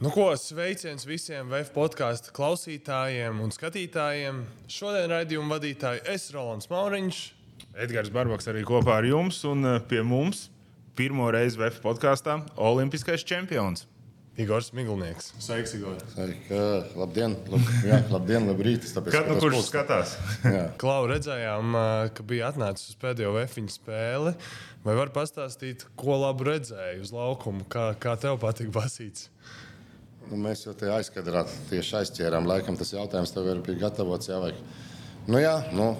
Nu, ko sveiciens visiem VF podkāstu klausītājiem un skatītājiem. Šodien raidījuma vadītāji es Rolands Mauriņš. Edgars Barbaks arī kopā ar jums un eh, pie mums pirmo reizi VF podkāstā Olimpiskais čempions. Igors Miglnieks. Sveiks, Igor. Sveiki, labdien, lab, jā, labdien, labrīt. Kad nu kurš skatās? Klau, redzējām, ka bija atnācis uz pēdējo vefiņu spēli. Vai var pastāstīt, ko labu redzēji uz laukuma? Kā, kā tev patīk basīts? Nu, mēs jau te aizkadrā tieši aizķērām. Laikam tas jautājums tev ir gatavots. Jā, vai... nu, jā, nu,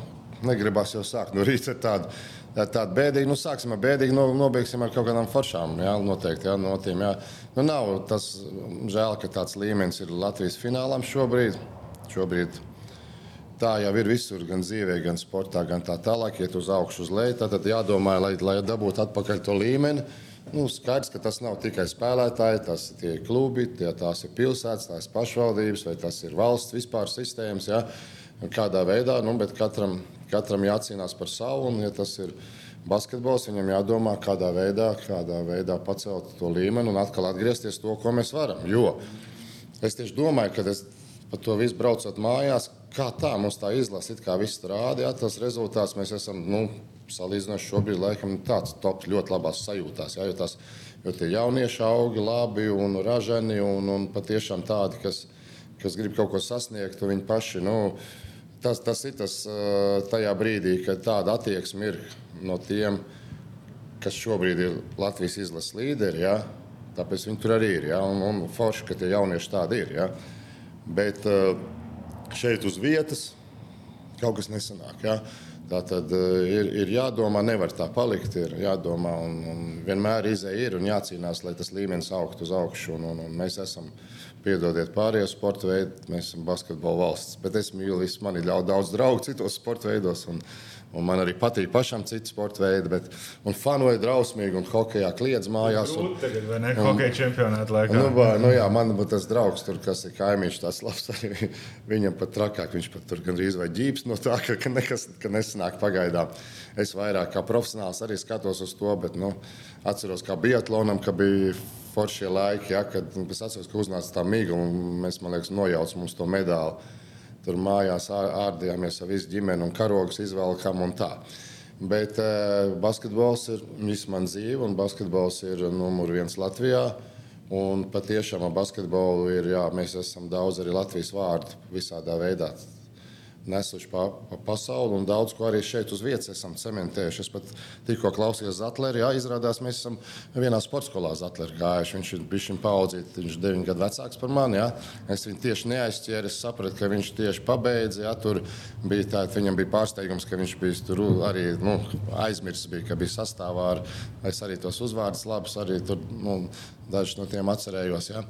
negribas jau sākt no rīta ar tādu. Tāda bēdīga, nu, sāksim ar bēdīgu, no, nobeigsim ar kaut kādām foršām. Jā, noteikti, jā, no tiem, jā. Nu, nav tas žēl, ka tāds līmenis ir Latvijas finālām šobrīd. šobrīd tā jau ir visur, gan dzīvē, gan sportā, gan tā tālāk, iet uz augšu, uz leju. Tad jādomā, lai, lai dabūtu atpakaļ to līmeni. Nu, skaidrs, ka tas nav tikai spēlētāji, tas ir klubi, tie, tās ir pilsētas, tās ir pašvaldības vai tas ir valsts vispār sistēmas. Ja? Kādā veidā, nu, bet katram, katram jācīnās par savu. Un, ja tas ir basketbols, viņam jādomā, kādā veidā, kādā veidā pacelt to līmeni un atkal atgriezties to, ko mēs varam. Jo es tieši domāju, ka es par to visu braucot mājās, kā tā mums tā izlase, kā viss strādā, ja, tas rezultāts mēs esam. Nu, salīdzinoši šobrīd laikam tāds top ļoti labās sajūtās. Jā, jo, tās, jo tie jaunieši augi labi un ražani un, un patiešām tādi, kas, kas grib kaut ko sasniegt, viņi paši. Nu, tas, tas ir tas tajā brīdī, kad tāda attieksme ir no tiem, kas šobrīd ir Latvijas izlases līderi. Ja? Tāpēc viņi tur arī ir. Ja? Un, un forši, ka tie jaunieši tādi ir. Ja? Bet šeit uz vietas kaut kas nesanāk. Ja? Tā tad eh, ir, ir jādomā, nevar tā palikt. Ir jādomā, un, un vienmēr izēja ir un jācīnās, lai tas līmenis augtu uz augšu. Un, un, un mēs esam, piedodiet, pārējie sporta veidi, mēs esam basketbola valsts. Bet es mīlu, man ir daudz draugu citos sporta veidos. Un, Un man arī patīk pašam citu sporta veidu, bet fanoja drausmīgi un hokeja kliedz mājās. Un, tagad, vai ne? Hokeja čempionāta laikā. Nu, bā, nu, jā, man tas draugs, tur, kas ir kaimiņš, tas labs. Arī, viņam pat trakāk, viņš pat tur gandrīz vai ģības no tā, ka, ka nekas ka nesanāk pagaidām. Es vairāk kā profesionāls arī skatos uz to, bet nu, atceros, kā biatlonam, ka bija foršie laiki, ja, kad es atceros, ka uznāca tā mīga un mēs, man liekas, nojaucam mums to medaļu. Tur mājās ārdījāmies ar visu ģimeni un karogus izvelkām un tā. Bet uh, basketbols ir visu man dzīve, un basketbols ir numur viens Latvijā. Un patiešām ar basketbolu ir, jā, mēs esam daudz arī Latvijas vārdu visādā veidā nesuši pa, pa pasauli un daudz ko arī šeit uz vietas esam cementējuši. Es pat tikko klausījos Zatlerī, jā, izrādās mēs esam vienā sporta skolā Zatlerī gājuši. Viņš ir bijis paudzīts, viņš ir 9 gadu vecāks par mani. Jā. Es viņu tieši neaizķēru, es sapratu, ka viņš tieši pabeidza. Jā, tur bija tā, viņam bija pārsteigums, ka viņš bija tur arī nu, aizmirsis, bija, ka bija sastāvā ar, es arī tos uzvārdus labus, arī tur nu, dažus no tiem atcerējos. Jā.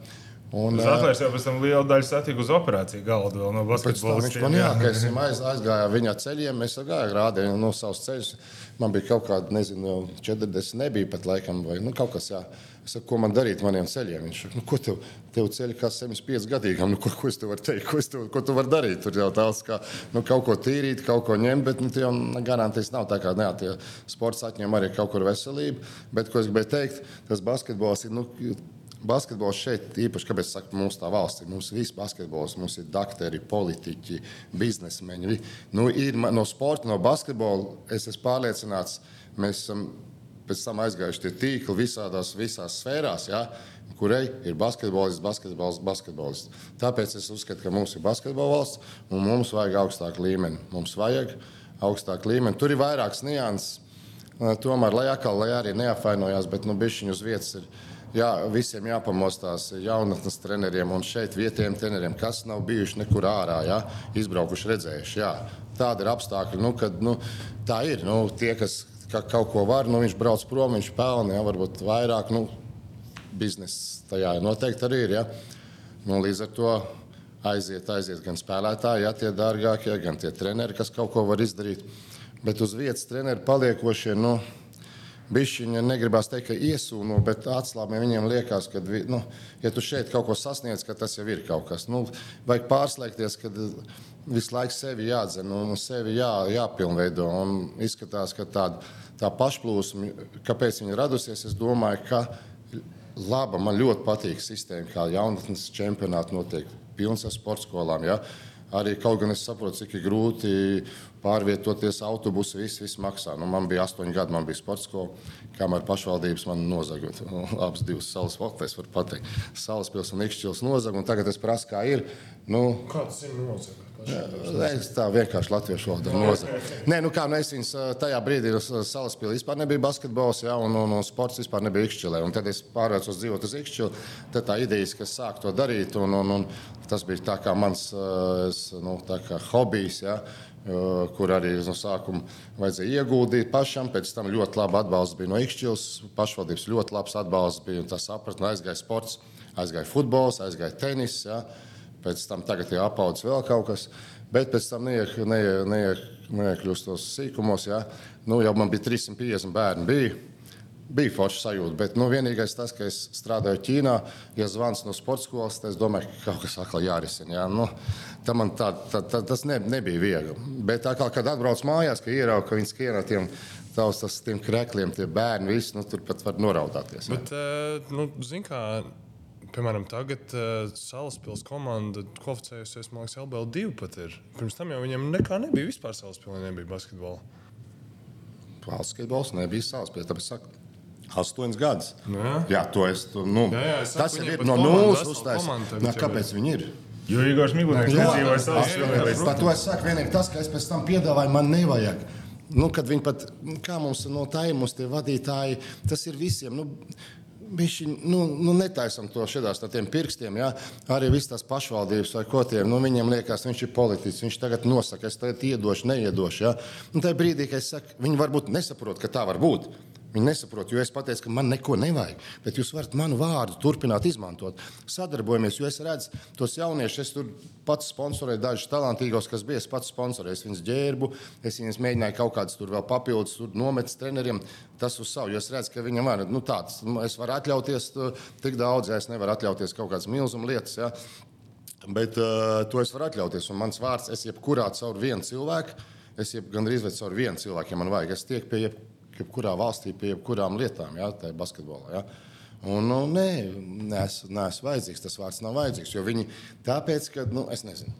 Un, Zatlers jau pēc tam lielu daļu satika uz operāciju galdu vēl no basketbola. Viņš man jā, ka es aiz, aizgāju viņa ceļiem, es gāju rādīju no savas ceļus. Man bija kaut kāda, nezinu, 40 nebija pat laikam, vai nu, kaut kas, jā. Es saku, ko man darīt maniem ceļiem? Viņš saka, nu, ko tev, tev ceļi kā 75 gadīgam, nu, ko, ko es tev varu teikt, ko, tev, ko tu vari darīt? Tur jau tāds, kā nu, kaut ko tīrīt, kaut ko ņemt, bet nu, jau garantijas nav tā kā, ne, tie sports atņem arī kaut kur veselību. Bet, ko es gribēju teikt, tas basketbols ir, nu, Basketbols šeit, īpaši, kāpēc es saku, mums tā valsts ir. Mums viss basketbols, mums ir doktori, politiķi, biznesmeņi. Nu, ir, no sporta, no basketbola es esmu pārliecināts, mēs esam pēc tam aizgājuši tie tīkli visādās, visās sfērās. Ja? kurai ir basketbolists, basketbolists, basketbolists. Tāpēc es uzskatu, ka mums ir basketbola valsts un mums vajag augstāku līmeni. Mums vajag augstāku līmeni. Tur ir vairākas nianses. Tomēr, lai, atkal, lai arī neapvainojās, bet nu, bišķiņu uz vietas ir jā, visiem jāpamostās jaunatnes treneriem un šeit vietējiem treneriem, kas nav bijuši nekur ārā, jā, izbraukuši, redzējuši. Jā. Tāda ir apstākļi, nu, kad nu, tā ir. Nu, tie, kas ka kaut ko var, nu, viņš brauc prom, viņš pelna, jā, varbūt vairāk. Nu, biznesa tajā noteikti arī ir. Ja? Nu, līdz ar to aiziet, aiziet gan spēlētāji, ja tie dārgākie, gan tie treneri, kas kaut ko var izdarīt. Bet uz vietas treneri paliekošie. Nu, Bišķiņa negribās teikt, ka iesūno, bet atslābē viņiem liekas, ka, nu, ja tu šeit kaut ko sasniedz, ka tas jau ir kaut kas. Nu, vajag pārslēgties, ka visu laiku sevi jādzen un sevi jā, jāpilnveido. Un izskatās, ka tāda tā pašplūsma, kāpēc viņa radusies, es domāju, ka laba. Man ļoti patīk sistēma, kā jaunatnes čempionāti notiek. Pilns ar sporta skolām. Ja? Arī kaut gan es saprotu, cik ir grūti pārvietoties autobusu, viss, viss maksā. Nu, man bija astoņi gadi, man bija sports skola, kamēr pašvaldības man nozaga. Nu, abas divas salas valsts, var pateikt. Salas pilsēta un Ikšķils nozaga, un tagad es prasu, kā ir. Nu, Kāds ir nozaga? Es tā vienkārši latviešu valodā nozaru. Nē, nu kā nu es viņas tajā brīdī uz salaspīlī vispār nebija basketbols, jā, un, un, un sports vispār nebija Ikšķilē. Un tad es pārvērsos dzīvot uz Ikšķili. Tad tā ideja, ka es sāku to darīt, un, un, un tas bija tā kā mans nu, tā kā hobijs. Jā. Kur arī no sākuma vajadzēja ieguldīt pašam. Pēc tam ļoti labi atbalsts bija no Ikšķils. Pašvaldības ļoti labs atbalsts bija. Tas sapratni aizgāja sports, aizgāja futbols, aizgāja tenis. Jā pēc tam tagad ir apaudzis vēl kaut kas. Bet pēc tam neiek, neiek, neiek, neiekļūst tos sīkumos. Ja? Nu, jau man bija 350 bērni. Bija. Bija forša sajūta, bet nu, vienīgais tas, ka es strādāju Ķīnā, ja zvans no sporta skolas, tad es domāju, ka kaut kas atkal jārisina. Ja? Nu, man tā, tā, tā, tas ne, nebija viegli. Bet tā kā kad atbrauc mājās, ka ierauga, ka viņi skrien ar tiem tavs, tas, tiem krekļiem, tie bērni, visi, nu, tur pat var noraudāties. Ja? Bet, uh, nu, zin kā, Piemēram, tagad uh, Salaspils komanda kvalificējusies, man liekas, LBL2 pat ir. Pirms tam jau viņiem nekā nebija. Vispār Salaspilī nebija basketbola. Basketbols nebija Salaspils, tāpēc saku. Astoņas gadus. Nu jā. jā, to es. Tu, nu, Jā, jā, es tas viņiem ir no nulles Nā, jau Kāpēc viņi ir? Jo Igors Miglinieks Jā, nedzīvoja tas- savā Par to es saku, vienīgi tas, ka es pēc tam piedāvāju, man nevajag. Nu, kad viņi pat, kā mums no tā ir, mums tie vadītāji, tas ir visiem. Nu, Viņš nu, nu, netaisam to šādās pirkstiem. Ja? Arī visas tās pašvaldības vai ko tiem. Nu, viņam liekas, viņš ir politiķis. Viņš tagad nosaka, es tagad iedošu, neiedošu. Ja? Un tajā brīdī, kad es saku, viņi varbūt nesaprot, ka tā var būt. Viņi nesaprot, jo es pateicu, ka man neko nevajag. Bet jūs varat manu vārdu turpināt izmantot. Sadarbojamies, jo es redzu tos jauniešus. Es tur pats sponsorēju dažus talantīgos, kas bija. Es pats sponsorēju, es viņus ģērbu, es viņus mēģināju kaut kādus tur vēl papildus nometis treneriem. Tas uz savu, jo es redzu, ka viņam var, nu, tāds, nu, es varu atļauties tik daudz, ja es nevaru atļauties kaut kādas milzumas lietas. Ja? Bet uh, to es varu atļauties. Un mans vārds, es jebkurā caur vienu cilvēku, es jeb, gandrīz vai caur vienu cilvēku, ja man vajag, es tieku pie jeb, jebkurā valstī, pie jebkurām lietām, ja, tā ir basketbolā. Ja. Un, nu, nē, neesmu nees vajadzīgs, tas vārds nav vajadzīgs. Jo viņi tāpēc, ka, nu, es nezinu.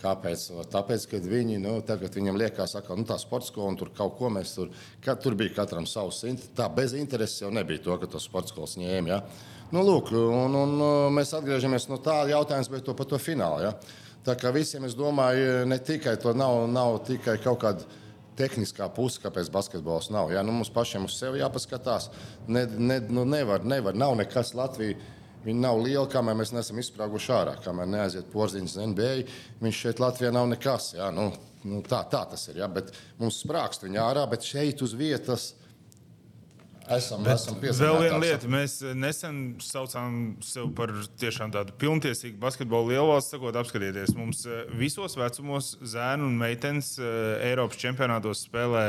Kāpēc? Tāpēc, ka viņi nu, tagad viņam liekas, ka nu, tā sporta skola un tur kaut ko mēs tur, ka, tur bija katram savs. Tā bez intereses jau nebija to, ka to sporta skolas ņēma. Ja? Nu, lūk, un, un mēs atgriežamies no tā jautājuma, bet to par to finālu. Ja? Tā kā visiem, es domāju, ne tikai to nav, nav tikai kaut kāda tehniskā puse, kāpēc basketbols nav. Ja? Nu, mums pašiem uz sevi jāpaskatās. Ne, ne, nu, nevar, nevar, nav nekas Latvijā. Viņi nav lieli, kamēr mēs neesam izsprāguši ārā. Kamēr neaiziet porziņš NBA, viņš šeit Latvijā nav nekas. Ja? Nu, nu, tā, tā tas ir. Ja? Bet mums sprāgst viņa ārā, bet šeit uz vietas esam, esam Vēl viena lieta, mēs nesen saucām sevi par tiešām tādu pilntiesīgu basketbolu lielvalsti. Sakot, apskatieties, mums eh, visos vecumos zēnu un meitenes eh, Eiropas čempionātos spēlē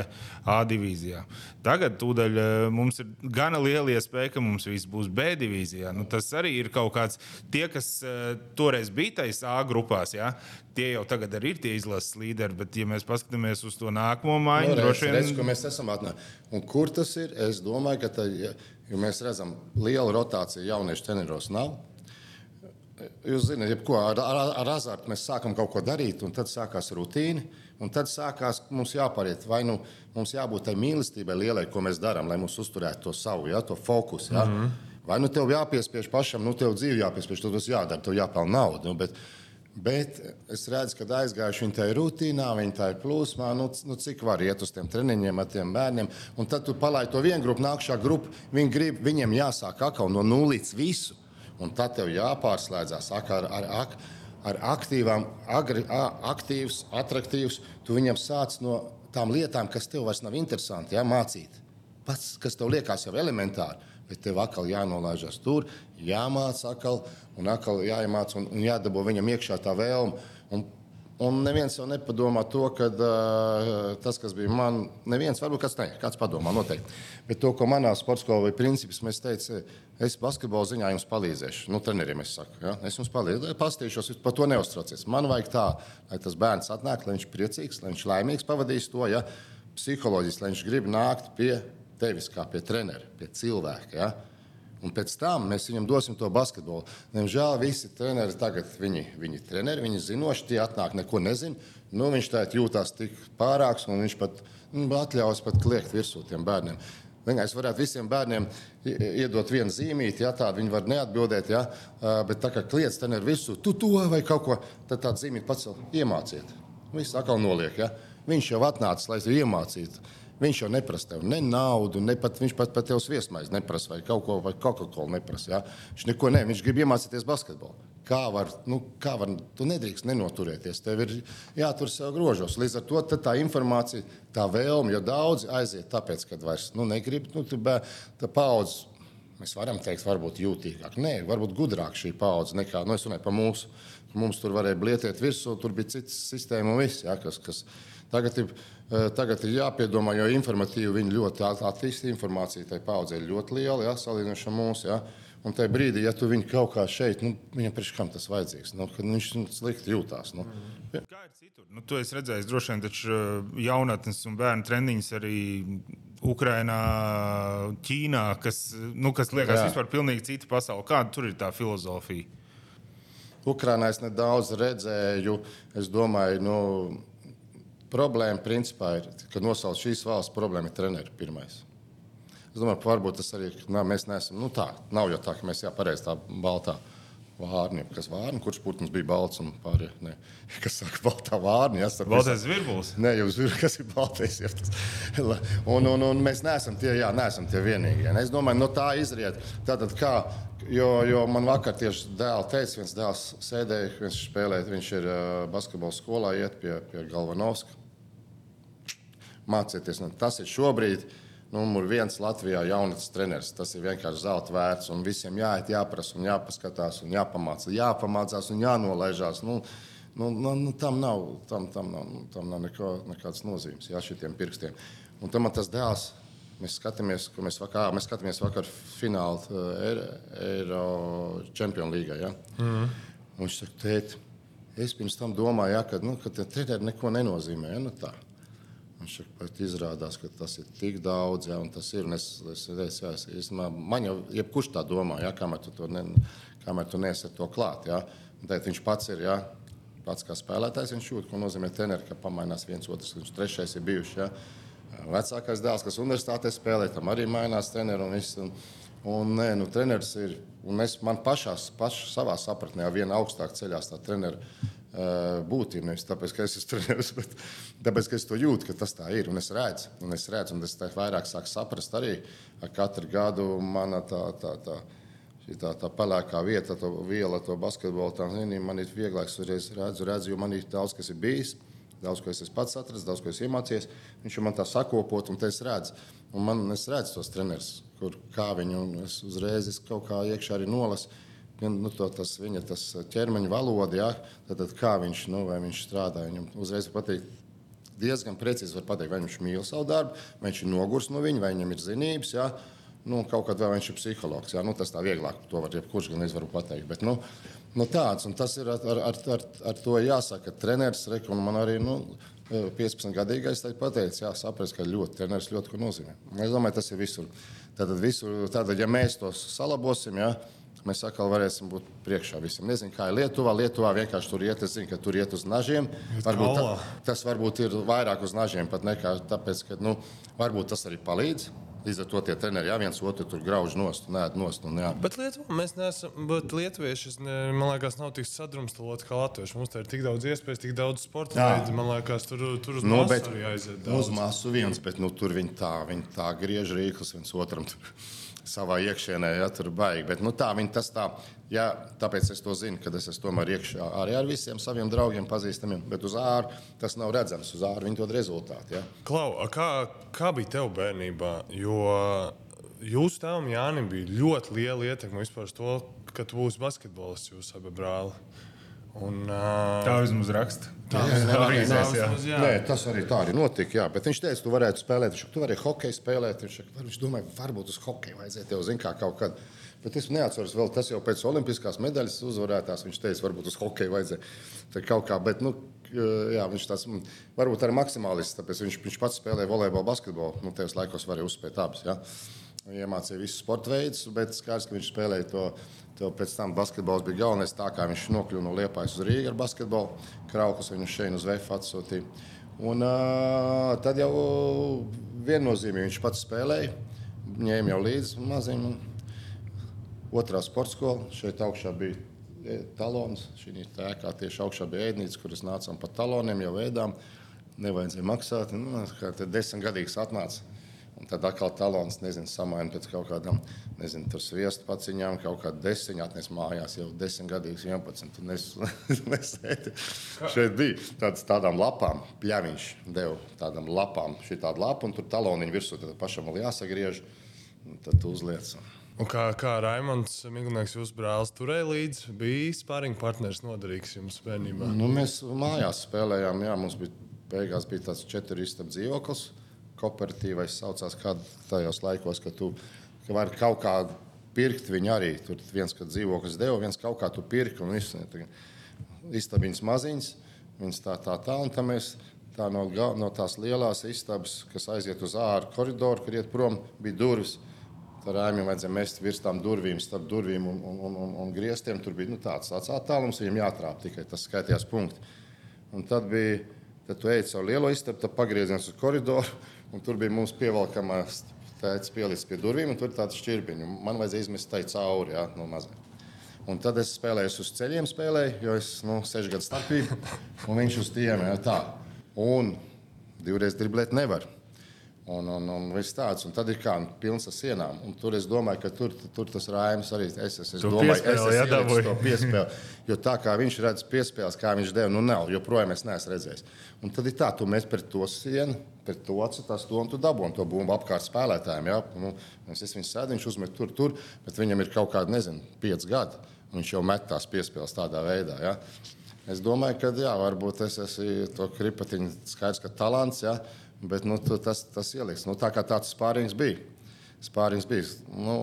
A divīzijā. Tagad tūdaļ eh, mums ir gana liela iespēja, ka mums viss būs B divīzijā. Nu, tas arī ir kaut kāds, tie, kas eh, toreiz bija tajās A grupās, ja, tie jau tagad ir tie izlases līderi. Bet, ja mēs paskatāmies uz to nākamo maiņu, Nu, droši redz, redz, vien ko mēs esam atnākuši. Kur tas ir? Es domāju, ka tā, ja, mēs redzam, liela rotācija jauniešu treneros nav. Jūs zināt, jebko, ar, ar, ar azartu mēs sākam kaut ko darīt, un tad sākās rutīna. Un tad sākās mums jāpariet, vai nu mums jābūt tai mīlestībai lielai, ko mēs darām, lai mums uzturētu to savu, ja, to fokusu. Ja? Mm -hmm. Vai nu tev jāpiespiež pašam, nu tev dzīve jāpiespiež, tev tas jādara, tev jāpelnā nauda. Nu, bet, Bet es redzu, ka aizgājuši viņi tajā rutīnā, viņi tā ir plūsmā. Nu, nu, cik var iet uz tiem treniņiem ar tiem bērniem? Un tad tu palaidi to vienu grupu, nākamā grupa. Viņi grib, viņiem jāsāk atkal no nulles visu. Un tad tev jāpārslēdzas ak- ar, ar, ar, ar aktīvām, agri, aktīvs, attraktīvs. Tu viņam sāc no tām lietām, kas tev vairs nav interesanti, jā, mācīt. Pats, kas tev liekas jau elementāri. Bet tev atkal jānolaižas tur, jāmācās atkal, un atkal jāiemācās, un, un jādabū viņam iekšā tā vēlme. Un, un neviens jau nepadomā to, ka uh, tas, kas bija man, neviens, varbūt kāds, ne, kāds padomā noteikti. Bet to, ko manā sporta skolā princips, mēs teicām, es basketbola ziņā jums palīdzēšu. Nu, treneriem es saku, ja? es jums palīdzēšu, pastīšos, par to neuztraucies. Man vajag tā, lai tas bērns atnāk, lai viņš priecīgs, lai viņš laimīgs pavadīs to, ja? psiholoģiski, lai viņš grib nākt pie tevis kā pie trenera, pie cilvēka. Ja? Un pēc tam mēs viņam dosim to basketbolu. Diemžēl visi treneri tagad, viņi, viņi treneri, viņi zinoši, tie atnāk, neko nezina. Nu, viņš tā jūtās tik pārāks, un viņš pat nu, atļaus pat kliegt virsū tiem bērniem. Vienkārši varētu visiem bērniem iedot vienu zīmīti, ja tādu viņi var neatbildēt, ja, bet tā kā kliedz ten ir virsū, tu to vai kaut ko, tad tādu zīmīti pacel, iemāciet. Viss atkal noliek. Ja. Viņš jau atnācis, lai to iemācītu. Viņš jau neprasa tev ne naudu, ne pat, viņš pat, pat tev viesmaizi neprasa vai kaut ko, vai Coca-Cola neprasa. Ja? Viņš neko ne, viņš grib iemācīties basketbolu. Kā var, nu, kā var, tu nedrīkst nenoturēties, tev ir jātur sev grožos. Līdz ar to tā informācija, tā vēlme, jo daudzi aiziet tāpēc, ka vairs nu, negrib, nu, tā paudze. Mēs varam teikt, varbūt jūtīgāk, nē, varbūt gudrāk šī paudze nekā nu, es runāju par mūsu. Mums tur varēja blietēt virsū, tur bija cits sistēma un viss, ja, kas, kas tagad ir Eh, tagad ir jāpiedomā, jo informatīvi viņi ļoti attīstīja informāciju. Tā paudzē ir ļoti liela, ja, salīdzinot ar mums. Ja. Un tajā brīdī, ja tu viņu kaut kā šeit, nu, viņam priekš kam tas vajadzīgs, nu, kad viņš nu, slikti jūtās. Nu. Ja. Kā ir citur? Nu, tu esi redzējis droši vien taču eh, jaunatnes un bērnu treniņus arī Ukrainā, Ķīnā, kas, nu, kas liekas Jā. vispār pilnīgi cita pasaule. Kāda tur ir tā filozofija? Ukrainā es nedaudz redzēju, es domāju, nu, problēma principā ir, ka nosauc šīs valsts problēma ir treneri pirmais. Es domāju, ka varbūt tas arī nā, mēs neesam. Nu tā, nav jau tā, ka mēs jā, pareizi tā baltā vārni, kas vārni, kurš putns bija balts un pārējie. Ne. Kas saka, baltā vārni? Jā, starp baltais zvirbulis. Nē, jau zvirbulis, kas ir baltais. Jā, tas. un, un, un mēs neesam tie, jā, neesam tie vienīgie. Es domāju, no tā izriet. Tātad kā, jo, jo man vakar tieši dēls teica, viens dēls sēdēja, viņš spēlēja, viņš ir uh, basketbola skolā, iet pie, pie Galvanovska mācieties. Nu, tas ir šobrīd numur viens Latvijā jaunatnes treneris. Tas ir vienkārši zelta vērts. Un visiem jāiet, jāprasa, un jāpaskatās, un jāpamācās, jāpamācās un jānolaižās. Nu, nu, nu, nu, tam nav, tam, tam nav, nu, tam nav neko, nekādas nozīmes, jā, šitiem pirkstiem. Un tam tas dēls. Mēs skatāmies, ko mēs vakar, mēs skatāmies vakar finālu Eiro Champions League. Ja? Mm. Un viņš saka, tēt, es pirms tam domāju, ja, ka, nu, ka treneris neko nenozīmē. Ja? Nu, tā. Viņš pat izrādās, ka tas ir tik daudz, ja, tas ir. Es, es, es, es, es, man jau jebkurš tā domā, ja, kamēr tu, ne, kamēr tu nesi to klāt. Ja. Tad viņš pats ir. Ja, Pats kā spēlētājs viņš jūt, ko nozīmē treneris, ka pamainās viens otrs, viņš trešais ir bijuši. Ja. Vecākais dēls, kas universitātē spēlē, tam arī mainās treneris. Un, viss, un, un, nē, nu, treneris ir, un es man pašā, paš, savā sapratnē, viena augstāk ceļās tā treneris būtību. Nevis tāpēc, ka es esmu treneris, bet tāpēc, ka es to jūtu, ka tas tā ir. Un es redzu, un es redzu, un es vairāk sāku saprast arī ar katru gadu mana tā. tā, tā Tā, tā pelēkā vieta, tā viela, to basketbolu, tā zini, man ir vieglāk, es redzu, redzu, jo man ir daudz, kas ir bijis, daudz, ko es pats atradzis, daudz, ko es iemācījos. Viņš man tā sakopot, un es redzu, un man, es redzu tos trenerus, kur kā viņi, un es uzreiz es kaut kā iekšā arī nolasu nu, to, tas, viņa tas ķermeņa valoda, ja, tad, tad kā viņš, nu, viņš strādā. Viņam uzreiz patīk. Diezgan precīzi var pateikt, vai viņš mīl savu darbu, vai viņš ir nogurs no viņa, vai viņam ir zinības. Ja. Nu, kaut kādā veidā viņš ir psihologs. Ja. Nu, tas tā vieglāk, to var jebkurš gan izvaru pateikt. Bet, nu, nu, tāds, tas ir ar, ar, ar, ar to jāsaka. Treneris, reku, man arī nu, 15 gadīgais pateica, jā, saprast, ka ļoti treneris ļoti ko nozīmē. Es domāju, tas ir visur. Tātad, visur, tātad ja mēs tos salabosim, jā, mēs atkal varēsim būt priekšā visam. Nezinu, kā ir Lietuvā. Lietuvā vienkārši tur iet, es zinu, ka tur iet uz nažiem. Varbūt ta, tas varbūt ir vairāk uz nažiem pat nekā tāpēc, ka nu, varbūt tas arī palīdz. Līdz ar to tie treneri jau viens otru tur grauž nost, nē, nost. Un, jā. bet Lietuvā mēs neesam, bet lietuvieši, man liekas, nav tik sadrumstaloti kā latvieši. Mums ir tik daudz iespēju, tik daudz sporta veidu. Man liekas, tur, tur uz nu, masu arī aiziet. Daudz. Uz masu viens, bet nu, tur viņi tā, viņi tā griež rīklus viens otram. Tur savā iekšienē, ja tur baigi. Bet nu, tā viņi tas tā, ja, tāpēc es to zinu, kad es esmu tomēr iekšā arī ar visiem saviem draugiem, pazīstamiem. Bet uz ārā tas nav redzams, uz ārā viņi dod rezultātu. Ja. Klau, kā, kā bija tev bērnībā? Jo jūsu tēvam Jānim bija ļoti liela ietekme vispār uz to, ka tu būsi basketbolists, jūs abi brāli. Un, uh, tā vismaz raksta. Tā jā, jā. Jā. Nē, tas arī tā arī notika. Jā. Bet viņš teica, tu varētu spēlēt, viņš, tu varēji hokeju spēlēt. Viņš, viņš domāja, varbūt uz hokeju vajadzēja tev zināt, kā kaut kad. Bet es neatceros, vēl tas jau pēc olimpiskās medaļas uzvarētās. Viņš teica, varbūt uz hokeju vajadzēja. Tā kaut kā, bet, nu, jā, viņš tas varbūt arī maksimālists, tāpēc viņš, viņš pats spēlēja volejbolu, basketbolu. Nu, tajos laikos varēja uzspēt abas. Jā. Iemācīja visus sporta veidus, bet skaidrs, ka viņš spēlēja to. to pēc tam basketbols bija galvenais. Tā kā viņš nokļuva no Liepājas uz Rīgas ar basketbolu, Kraukas viņu šeit uz VF atsūtīja. Un, uh, tad jau viennozīmīgi viņš pats spēlēja, ņēma jau līdzi maziņu. Otrā sporta skola šeit augšā bija talons. Šī tēkā tieši augšā bija ēdnīca, kuras nācām pa taloniem, jau ēdām. Nevajadzēja maksāt. Nu, kā desmit gadīgs atnāca Un tad atkal talons, nezinu, samaina pēc kaut kādām, nezinu, tur sviestu paciņām, kaut kādu desiņu atnes mājās, jau 10 gadīgs, 11. Un es, es šeit biju tāds, tādām lapām, pļaviņš deva tādām lapām, šī tāda lapa, un tur taloniņu virsū, tad pašam vēl jāsagriež, un tad uzliec. Un kā, kā Raimons Miglnieks, jūsu brālis, turēja līdzi, bija spārņu partneris noderīgs jums bērnībā? Nu, mēs mājās spēlējām, jā, mums bija beigās bija tāds četru istabu dzīvoklis kooperatīvais saucās tajos laikos, ka tu ka vari kaut kā pirkt viņu arī. Tur viens, kad dzīvoklis deva, viens kaut kā tu pirki un. Istabiņas maziņas, viņas tā, tā, tā, un tā mēs tā no, no tās lielās istabas, kas aiziet uz ārā koridoru, kur iet prom, bija durvis. Tur rājumiem vajadzēja mest virs tām durvīm, starp durvīm un, un, un, un, un griestiem. Tur bija nu, tāds, tāds attālums, viņam jātrāp tikai tas skaitījās punkti. Un tad bija, tad tu ej caur lielo istabu, tad pagriezies uz koridoru Un tur bija mums pievelkamās tēta pielicis pie durvīm, un tur ir tāds šķirbiņš. Man vajadzēja izmest tai cauri jā, no mazā. Un tad es spēlēju uz ceļiem, spēlēju, jo es nu, sešu gadu starpību, un viņš uz tiem jā, tā. Un divreiz driblēt nevar. Un, un, un viss tāds, un tad ir kā pilns ar sienām. Un tur es domāju, ka tur, tur tas rājums arī es, es, es domāju, es, es ieliku to piespēli. Jo tā kā viņš redz piespēles, kā viņš deva, nu nav, joprojām es neesmu redzējis. Un tad ir tā, tu mēs pret to sienu, pret to atsitās to un tu dabūni to bumbu apkārt spēlētājiem. Ja? Nu, es viņu sēdu, viņš uzmet tur, tur, bet viņam ir kaut kādi, nezinu, pieci gadi. Viņš jau met tās piespēles tādā veidā. Ja? Es domāju, ka jā, varbūt es esmu to kripatiņu skaidrs, ka talants. Ja? Bet nu, tas, tas ieliks. Nu, tā kā tāds spārings bija. Spārings bija. Nu,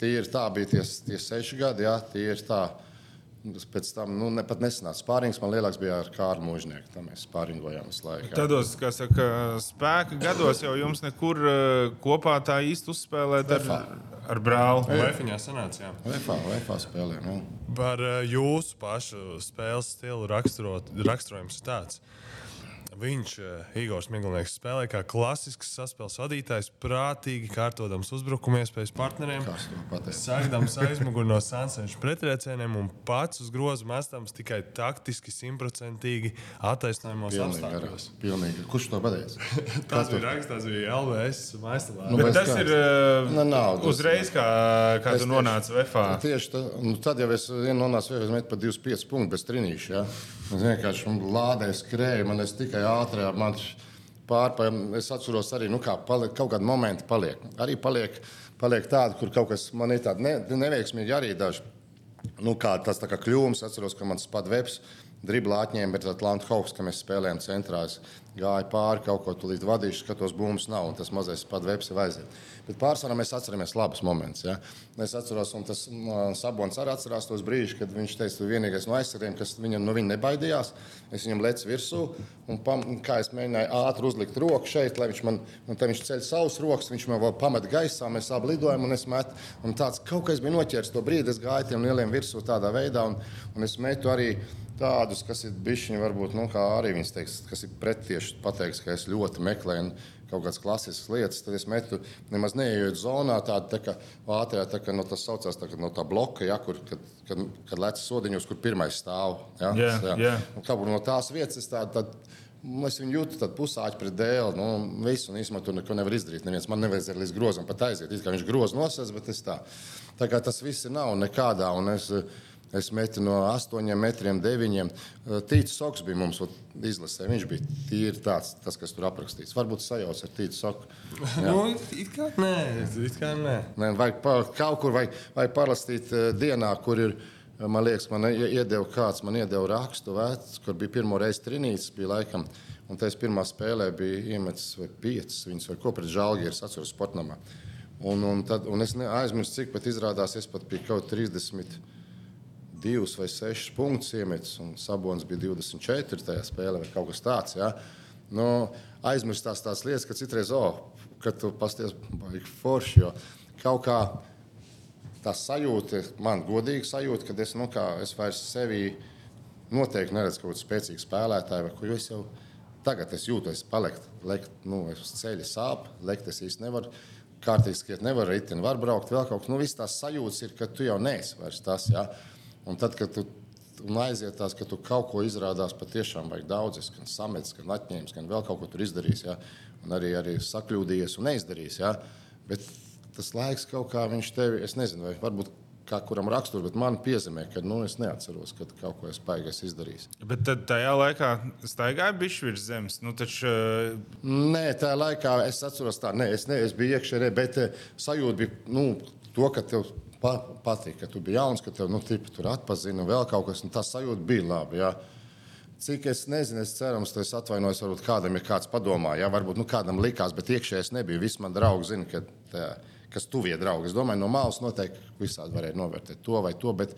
tie ir tā, bija tie, tie seši gadi, jā, tie ir tā. Pēc tam nu, ne, pat nesenāca spārings. Man lielāks bija ar Kārlu Mūžnieku. Tā mēs spāringojām visu laiku. Tādos, saka, spēka gados jau jums nekur uh, kopā tā īsti uzspēlēt ar, ar brāli. Lefiņā sanāca, jā. Lefā, Lefā spēlēm, jā. Par uh, jūsu pašu spēles stilu raksturojums tāds. Viņš, uh, Igors Miglnieks, spēlē kā klasisks saspēles vadītājs, prātīgi kārtodams uzbrukuma iespējas partneriem, sākdams aizmuguri no Sanseņša prettriecieniem un pats uz grozu mestams tikai taktiski, simtprocentīgi attaisnojumos apstākļos. Pilnīgi. Kurš to pateica? tas bija raksts, tas bija LVS maistalā. Nu, tas kāds? ir uh, nu, nav, uzreiz, kā, kā tu nonāci VFā. Tieši tā, nu, tad jau es nonācu VFā, es metu pa 25 punktus bez trīnīša. Ja? Es vienkārši lādēju, skrēju, man es tikai ātrāk. Man pārpār, es atceros arī, nu, kā paliek, kaut kādi momenti paliek. Arī paliek, paliek tādi, kur kaut kas man ir tāds ne, neveiksmīgi arī daži. Nu, kā tas tā kā kļūmes, atceros, ka mans pat webs driblā atņēma, bet Atlanta Hawks, ka mēs spēlējām centrā, es gāju pāri kaut ko tulīt vadīšu, skatos, bumbas nav, un tas mazais pat webs ir aiziet. Bet pārsvarā mēs atceramies labus momentus. Ja? Es atceros, un tas uh, Sabons arī atcerās tos brīžus, kad viņš teica, ka vienīgais no aizsargiem, kas viņam no viņa nebaidījās, es viņam lecu virsū, un pam, kā es mēģināju ātri uzlikt roku šeit, lai viņš man, un tad viņš ceļ savus rokas, viņš man vēl pamet gaisā, mēs abi lidojam, un es metu, un tāds kaut kas bija noķēris to brīdi, es gāju tiem lieliem virsū tādā veidā, un, un es metu arī tādus, kas ir bijuši, varbūt, nu, kā arī viņas teiks, kas ir pretieši pateiks, ka es ļoti meklēju kaut kādas klasiskas lietas, tad es metu nemaz neejot zonā, tādu tā kā ātrā, tā kā no tas saucās tā, no tā bloka, ja, kur, kad, kad, kad lec sodiņos, kur pirmais stāv. Ja, yeah, jā. Yeah. Un kā no tās vietas es tādu. Tā, Es viņu jūtu, tad pusāķi pret dēlu. Nu, visu, un īstenībā tur neko nevar izdarīt. Neviens man nevajadzēja līdz grozam pat aiziet. It kā viņš groz nosēs, bet es tā. Tā kā tas viss nav nekādā. Un es, uh, Es metu no 8 metriem, 9. Tīts Soks bija mums izlasē. Viņš bija tīri tāds, tas, kas tur aprakstīts. Varbūt sajauts ar Tītu Soku. nu, it kā nē, it kā nē. nē vajag pa, kaut kur vai, vai parastīt uh, dienā, kur ir. Man liekas, man iedeva kāds, man iedeva rakstu, vecs, kur bija pirmo reizi trīnītis, bija laikam. Un tas pirmā spēlē bija iemetis vai piecas viņas, vai ko pret žālgi, es atceros sportnamā. Un, un, tad, un es aizmirsu, cik pat izrādās, es pat biju kaut 30 divus vai sešus punktus iemetis, un Sabons bija 24 tajā spēlē vai kaut kas tāds. Ja? Nu, aizmirstās tās lietas, ka citreiz, oh, ka tu pasties baigi forši. Jo kaut kā tā sajūta, man godīgi sajūta, ka es, nu, kā, es vairs sevi noteikti neredzu kaut kādu spēcīgu spēlētāju, vai ko es jau tagad es jūtu, es palieku, lekt, nu, es uz ceļa sāp, lekt es īsti nevaru. Kārtīgi skriet, nevar riteni, var braukt vēl kaut kas. Nu, viss tās sajūtas ir, ka tu jau neesi vairs tas. Ja? Un tad, kad tu un aiziet tās, ka tu kaut ko izrādās patiešām vajag daudz, es, gan samets, gan atņēmis, gan vēl kaut ko tur izdarījis. Ja? Un arī, arī sakļūdījies un neizdarījis. Ja? Bet tas laiks kaut kā viņš tevi, es nezinu, vai varbūt kā kuram rakstur, bet man piezīmē, ka nu, es neatceros, kad kaut ko es paigais izdarījis. Bet tad tajā laikā staigāja bišķi virs zemes. Nu, taču, uh, Nē, tajā laikā es atceros tā, nē, es, ne, es biju iekšēnē, bet eh, sajūta bija nu, to, ka tev pa, patīk, ka tu biji jauns, ka tev nu, tipi, tur atpazina vēl kaut kas, un tā sajūta bija labi. Jā. Cik es nezinu, es cerams, ka es atvainojos, varbūt kādam ir kāds padomā, jā, varbūt nu, kādam likās, bet iekšēji es nebiju. Visi man draugi zina, ka tā, kas tuvie draugi. Es domāju, no malas noteikti visādi varēja novērtēt to vai to, bet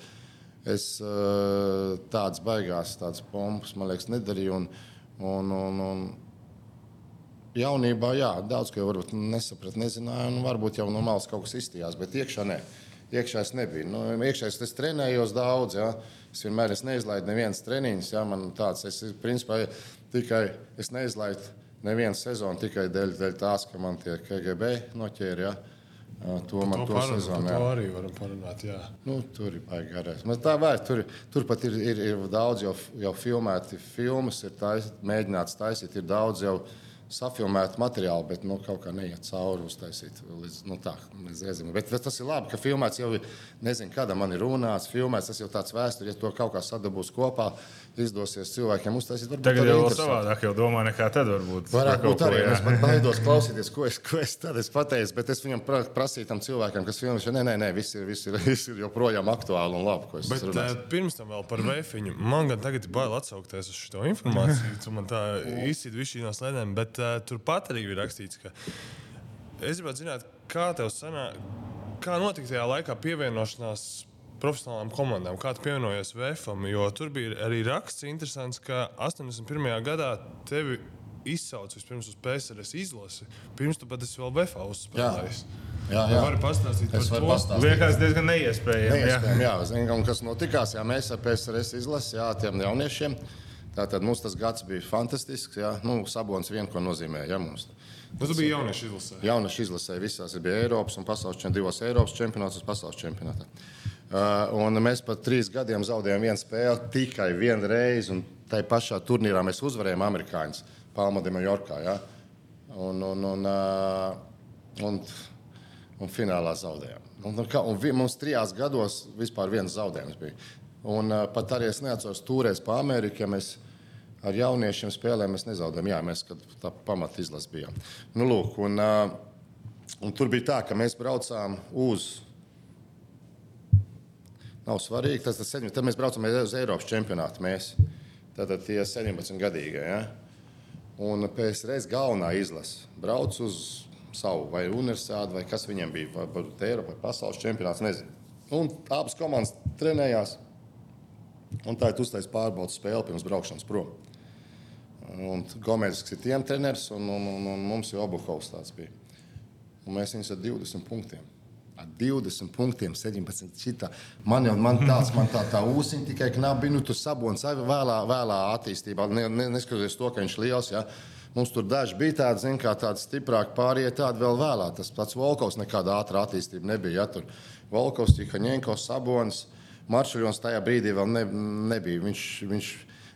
es eh, tādas baigās, tādas pompas, man liekas, nedarīju. Un, un, un, un jaunībā, jā, daudz ko varbūt nesapratu, nezināju, un varbūt jau no malas kaut kas izstījās, bet iekšā nē. Iekšā es nebiju. Nu, iekšā es, trenējos daudz. Ja. Es vienmēr es neizlaidu nevienas treniņus. Ja. Man tāds, es, principā, tikai es neizlaidu nevienu sezonu tikai dēļ, dēļ tās, ka man tie KGB noķēra. Ja. To man to parunāt, sezonu. To arī varam parunāt. Jā. Nu, tur ir baigi garās. Man Tā vērts, tur, tur pat ir, ir, ir daudz jau, jau filmēti filmas, ir tais, mēģināts taisīt, ir daudz jau safilmētu materiālu, bet nu, kaut kā neiet cauri uztaisīt. Līdz, nu, tā, bet tas ir labi, ka filmēts jau ir, nezinu, kāda man ir runāts, filmēts, tas jau tāds vēsturi, ja to kaut kā sadabūs kopā, izdosies cilvēkiem uztaisīt. varbūt tagad jau savādāk jau domā nekā tad varbūt. Varētu būt ko, arī. jā. Es pat baidos klausīties, ko es, ko es tad es pateicu. Bet es viņam pra, prasīju tam cilvēkam, kas filmē, ka nē, nē, nē viss, ir, viss, ir, viss ir joprojām aktuāli un labi. ko es Bet runāju. uh, pirms tam vēl par vēfiņu. Man gan tagad ir bail atsaukties uz šo informāciju. Tu man tā izsīdi visu no slēdēm, bet uh, turpat arī ir rakstīts, ka es gribētu zināt, kā tev sanāk, kā notika tajā laikā pievienošanās profesionālām komandām, kā tu pievienojies VFam, jo tur bija arī raksts interesants, ka 81. gadā tevi izsauca vispirms uz PSRS izlasi, pirms tu pat esi vēl VFā uzspēlējis. Jā, jā. vari pastāstīt Es varu to? pastāstīt. Liekas diezgan neiespējami. jā. Neiespējami, jā, zinām, un kas notikās. Jā, mēs ar PSRS izlasījām, jā, tiem jauniešiem. Tātad mums tas gads bija fantastisks. Jā, nu, Sabons vien ko nozīmē. Jā, mums. Nu, tu biji jaunieši izlasē. Jaunieši izlasīja visās, bija Eiropas un pasaules čempionātos, divos Eiropas čempionātos un pasaules čempionātā. Uh, un mēs pat trīs gadiem zaudējām vienu spēli tikai vienu reizi. un Tai pašā turnīrā mēs uzvarējām amerikāņus Palma de Mallorca. Ja? Un, un, un, uh, un, un finālā zaudējām. Un, un, un vi, mums trijās gados vispār viens zaudējums bija. Un uh, pat arī es neatceros, turēs pa Ameriku, ja mēs ar jauniešiem spēlējām, mēs nezaudējām. Jā, mēs tā pamata izlase bijām. Nu, lūk, un, un tur bija tā, ka mēs braucām uz. Nav svarīgi, tas 17. Tad mēs braucam uz Eiropas čempionātu. Mēs. Tātad tie 17 gadīgie. Ja? Un PSRS galvenā izlase brauc uz savu vai universitāti, vai kas viņiem bija, vai varbūt Eiropas vai pasaules čempionāts. Nezinu. Un abas komandas trenējās. Un tā ir uztaisīta pārbaudas spēle pirms braukšanas prom. Un Gomez ir tiem treneris, un, un, un, un mums jau Obuhovs tāds bija. Un mēs viņus ar 20 punktiem. Ar 20 punktiem, 17. Šitā. Man jau man tāds, man tā, tā ūsiņa tikai knapi, nu, tu sabons arī vēlā, vēlā attīstībā. Ne, ne, neskatoties to, ka viņš ir liels. Ja. Mums tur daži bija tādi, zin, kā tādi stiprāki, pārējie tādi vēl vēlāk. Tas pats Volkovs nekāda ātrā attīstība nebija. Ja, tur Volkovs, Tikaņenko, Sabons, Maršaļons tajā brīdī vēl ne, nebija. Viņš, viņš,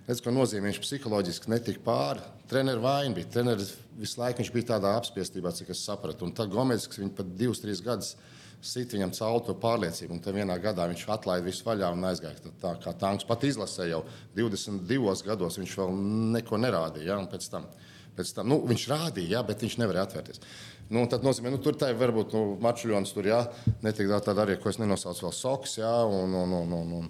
redz, ko nozīmē, viņš psiholoģiski netika pāri. Treneris vaina bija. Treneris visu laiku bija tādā apspiestībā, cik es sapratu. Un tad Gomez, kas viņu pat divus, trīs gadus sit viņam cauri to pārliecību. Un tad vienā gadā viņš atlaida visu vaļā un aizgāja. Tad Tā kā tanks pat izlasē jau 22 gados, viņš vēl neko nerādīja. Ja? Un Pēc tam, pēc tam, nu, viņš rādīja, ja, bet viņš nevarēja atvērties. Nu, tad nozīmē, nu, tur tā ir varbūt nu, mačuļons, tur jā, netik tā tāda arī, ko es nenosaucu vēl soks, jā, un, un, un, un, un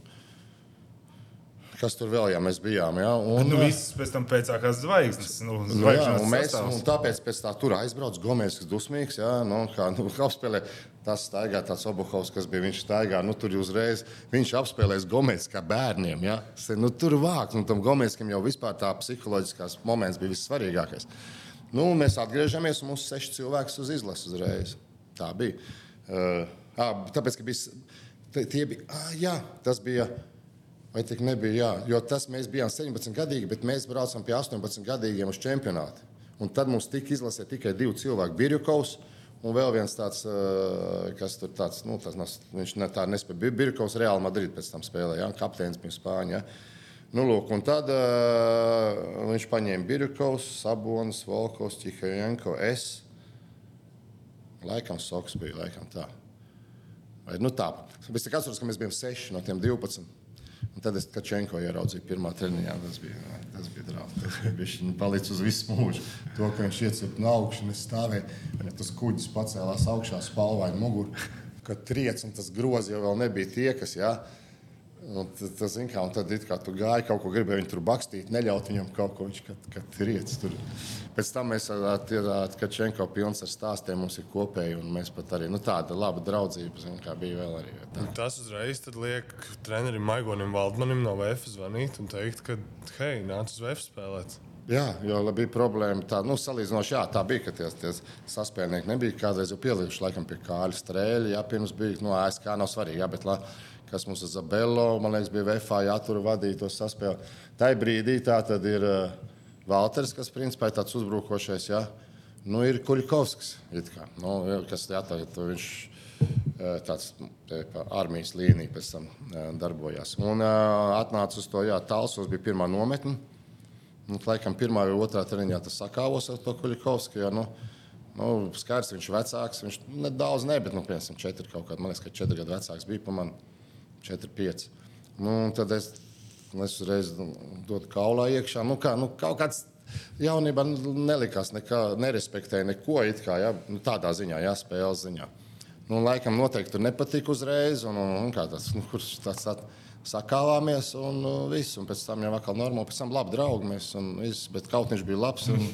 kas tur vēl, ja mēs bijām, jā. Un, Nu, viss pēc tam pēcākās zvaigznes. Nu, Nu, jā, un mēs, un tāpēc pēc tā tur aizbrauc Gomez, kas dusmīgs. Jā, nu, kā nu, apspēlē tas staigā, tāds Obuhovs, kas bija viņš staigā. Nu, tur uzreiz viņš apspēlēs Gomez kā bērniem. Se, Nu, tur vāks, un tam Gomezkam jau vispār tā psiholoģiskās moments bija vissvarīgākais. Nu, mēs atgriežamies un mums seši cilvēki uz izlases uzreiz. Tā bija. Uh, tāpēc, ka bija, tie bija, à, jā, tas bija. Vai tik nebija? Jā, jo tas mēs bijām 17 gadīgi, bet mēs braucām pie 18 gadīgiem uz čempionātu. Un tad mums tika izlasīti tikai divi cilvēki, Birjukovs un vēl viens tāds, kas tur tāds, nu, tas viņš ne, tā nespēja. Birjukovs Reāli Madrid pēc tam spēlēja, ja? kapteinis bija Spāņā. Ja? Nu, lūk, un tad uh, viņš paņēma Birkovs, Sabonis, Volkovs, Čihajenko, es. Laikam Soks bija, laikam tā. Vai, nu tā. Es atceros, ka mēs bijām seši no tiem 12. Un tad es Kačenko ieraudzīju pirmā treniņā. Tas bija, tas bija drāmas. Viņš palicis uz visu mūžu. To, ka viņš iecēla no augšas, un es stāvēju. Ja tas kuģis pacēlās augšā, spalvaini muguru, kad triec un tas grozi jau nebija tie, kas. Jā, ja, Un tas, kā, un tad kā, tu gāji kaut ko, gribēji viņu tur bakstīt, neļaut viņam kaut ko, viņš kad, kad riec tur. Pēc tam mēs ar Kačenko pilns ar stāstiem mums ir kopēji, un mēs pat arī, nu tāda laba draudzība, zin, bija vēl arī. Tā. Tas uzreiz liek trenerim Maigonim Valdmanim no VF zvanīt un teikt, ka, hei, nāc uz VF spēlēt. Jā, jo bija problēma. Tā, nu, salīdzinoši, jā, tā bija, ka tie, tie saspēlnieki nebija kādreiz jau pielikuši laikam pie kāļa strēļa. Jā, pirms bija, nu, ASK nav svarīgi, jā, bet, la, kas mums ir Zabello, man liekas, bija VFA jātur vadīt to saspēli. Tā brīdī tā tad ir uh, Valters, kas principā ir tāds uzbrukošais, jā. Nu, ir Kuļkovskis, nu, kas jā, tagad viņš uh, tāds armijas līnija pēc tam uh, darbojās. Un uh, atnāca uz to, jā, Talsos bija pirmā nometne. Nu, laikam, pirmā vai otrā treniņā tas sakāvos ar to Kuļikovski. Ja, nu, nu, skaidrs, viņš ir vecāks. Viņš nedaudz ne, bet, nu, piemēram, četri kaut kādi, man liekas, ka četri gadu vecāks bija par mani. Četri, pieci. Nu, tad es, es uzreiz nu, dodu kaulā iekšā. Nu, kā, nu, kaut kāds jaunībā nelikās, nekā, nerespektēja neko kā, ja, nu, tādā ziņā, ja, spēles ziņā. Nu, laikam noteikti tur nepatika uzreiz, un, un, un kā tas, nu, kurš tāds. tāds sakāvāmies un viss. Un pēc tam jau atkal normāli, pēc tam labi draugi mēs. Un, viss, bet kaut viņš bija labs. Un,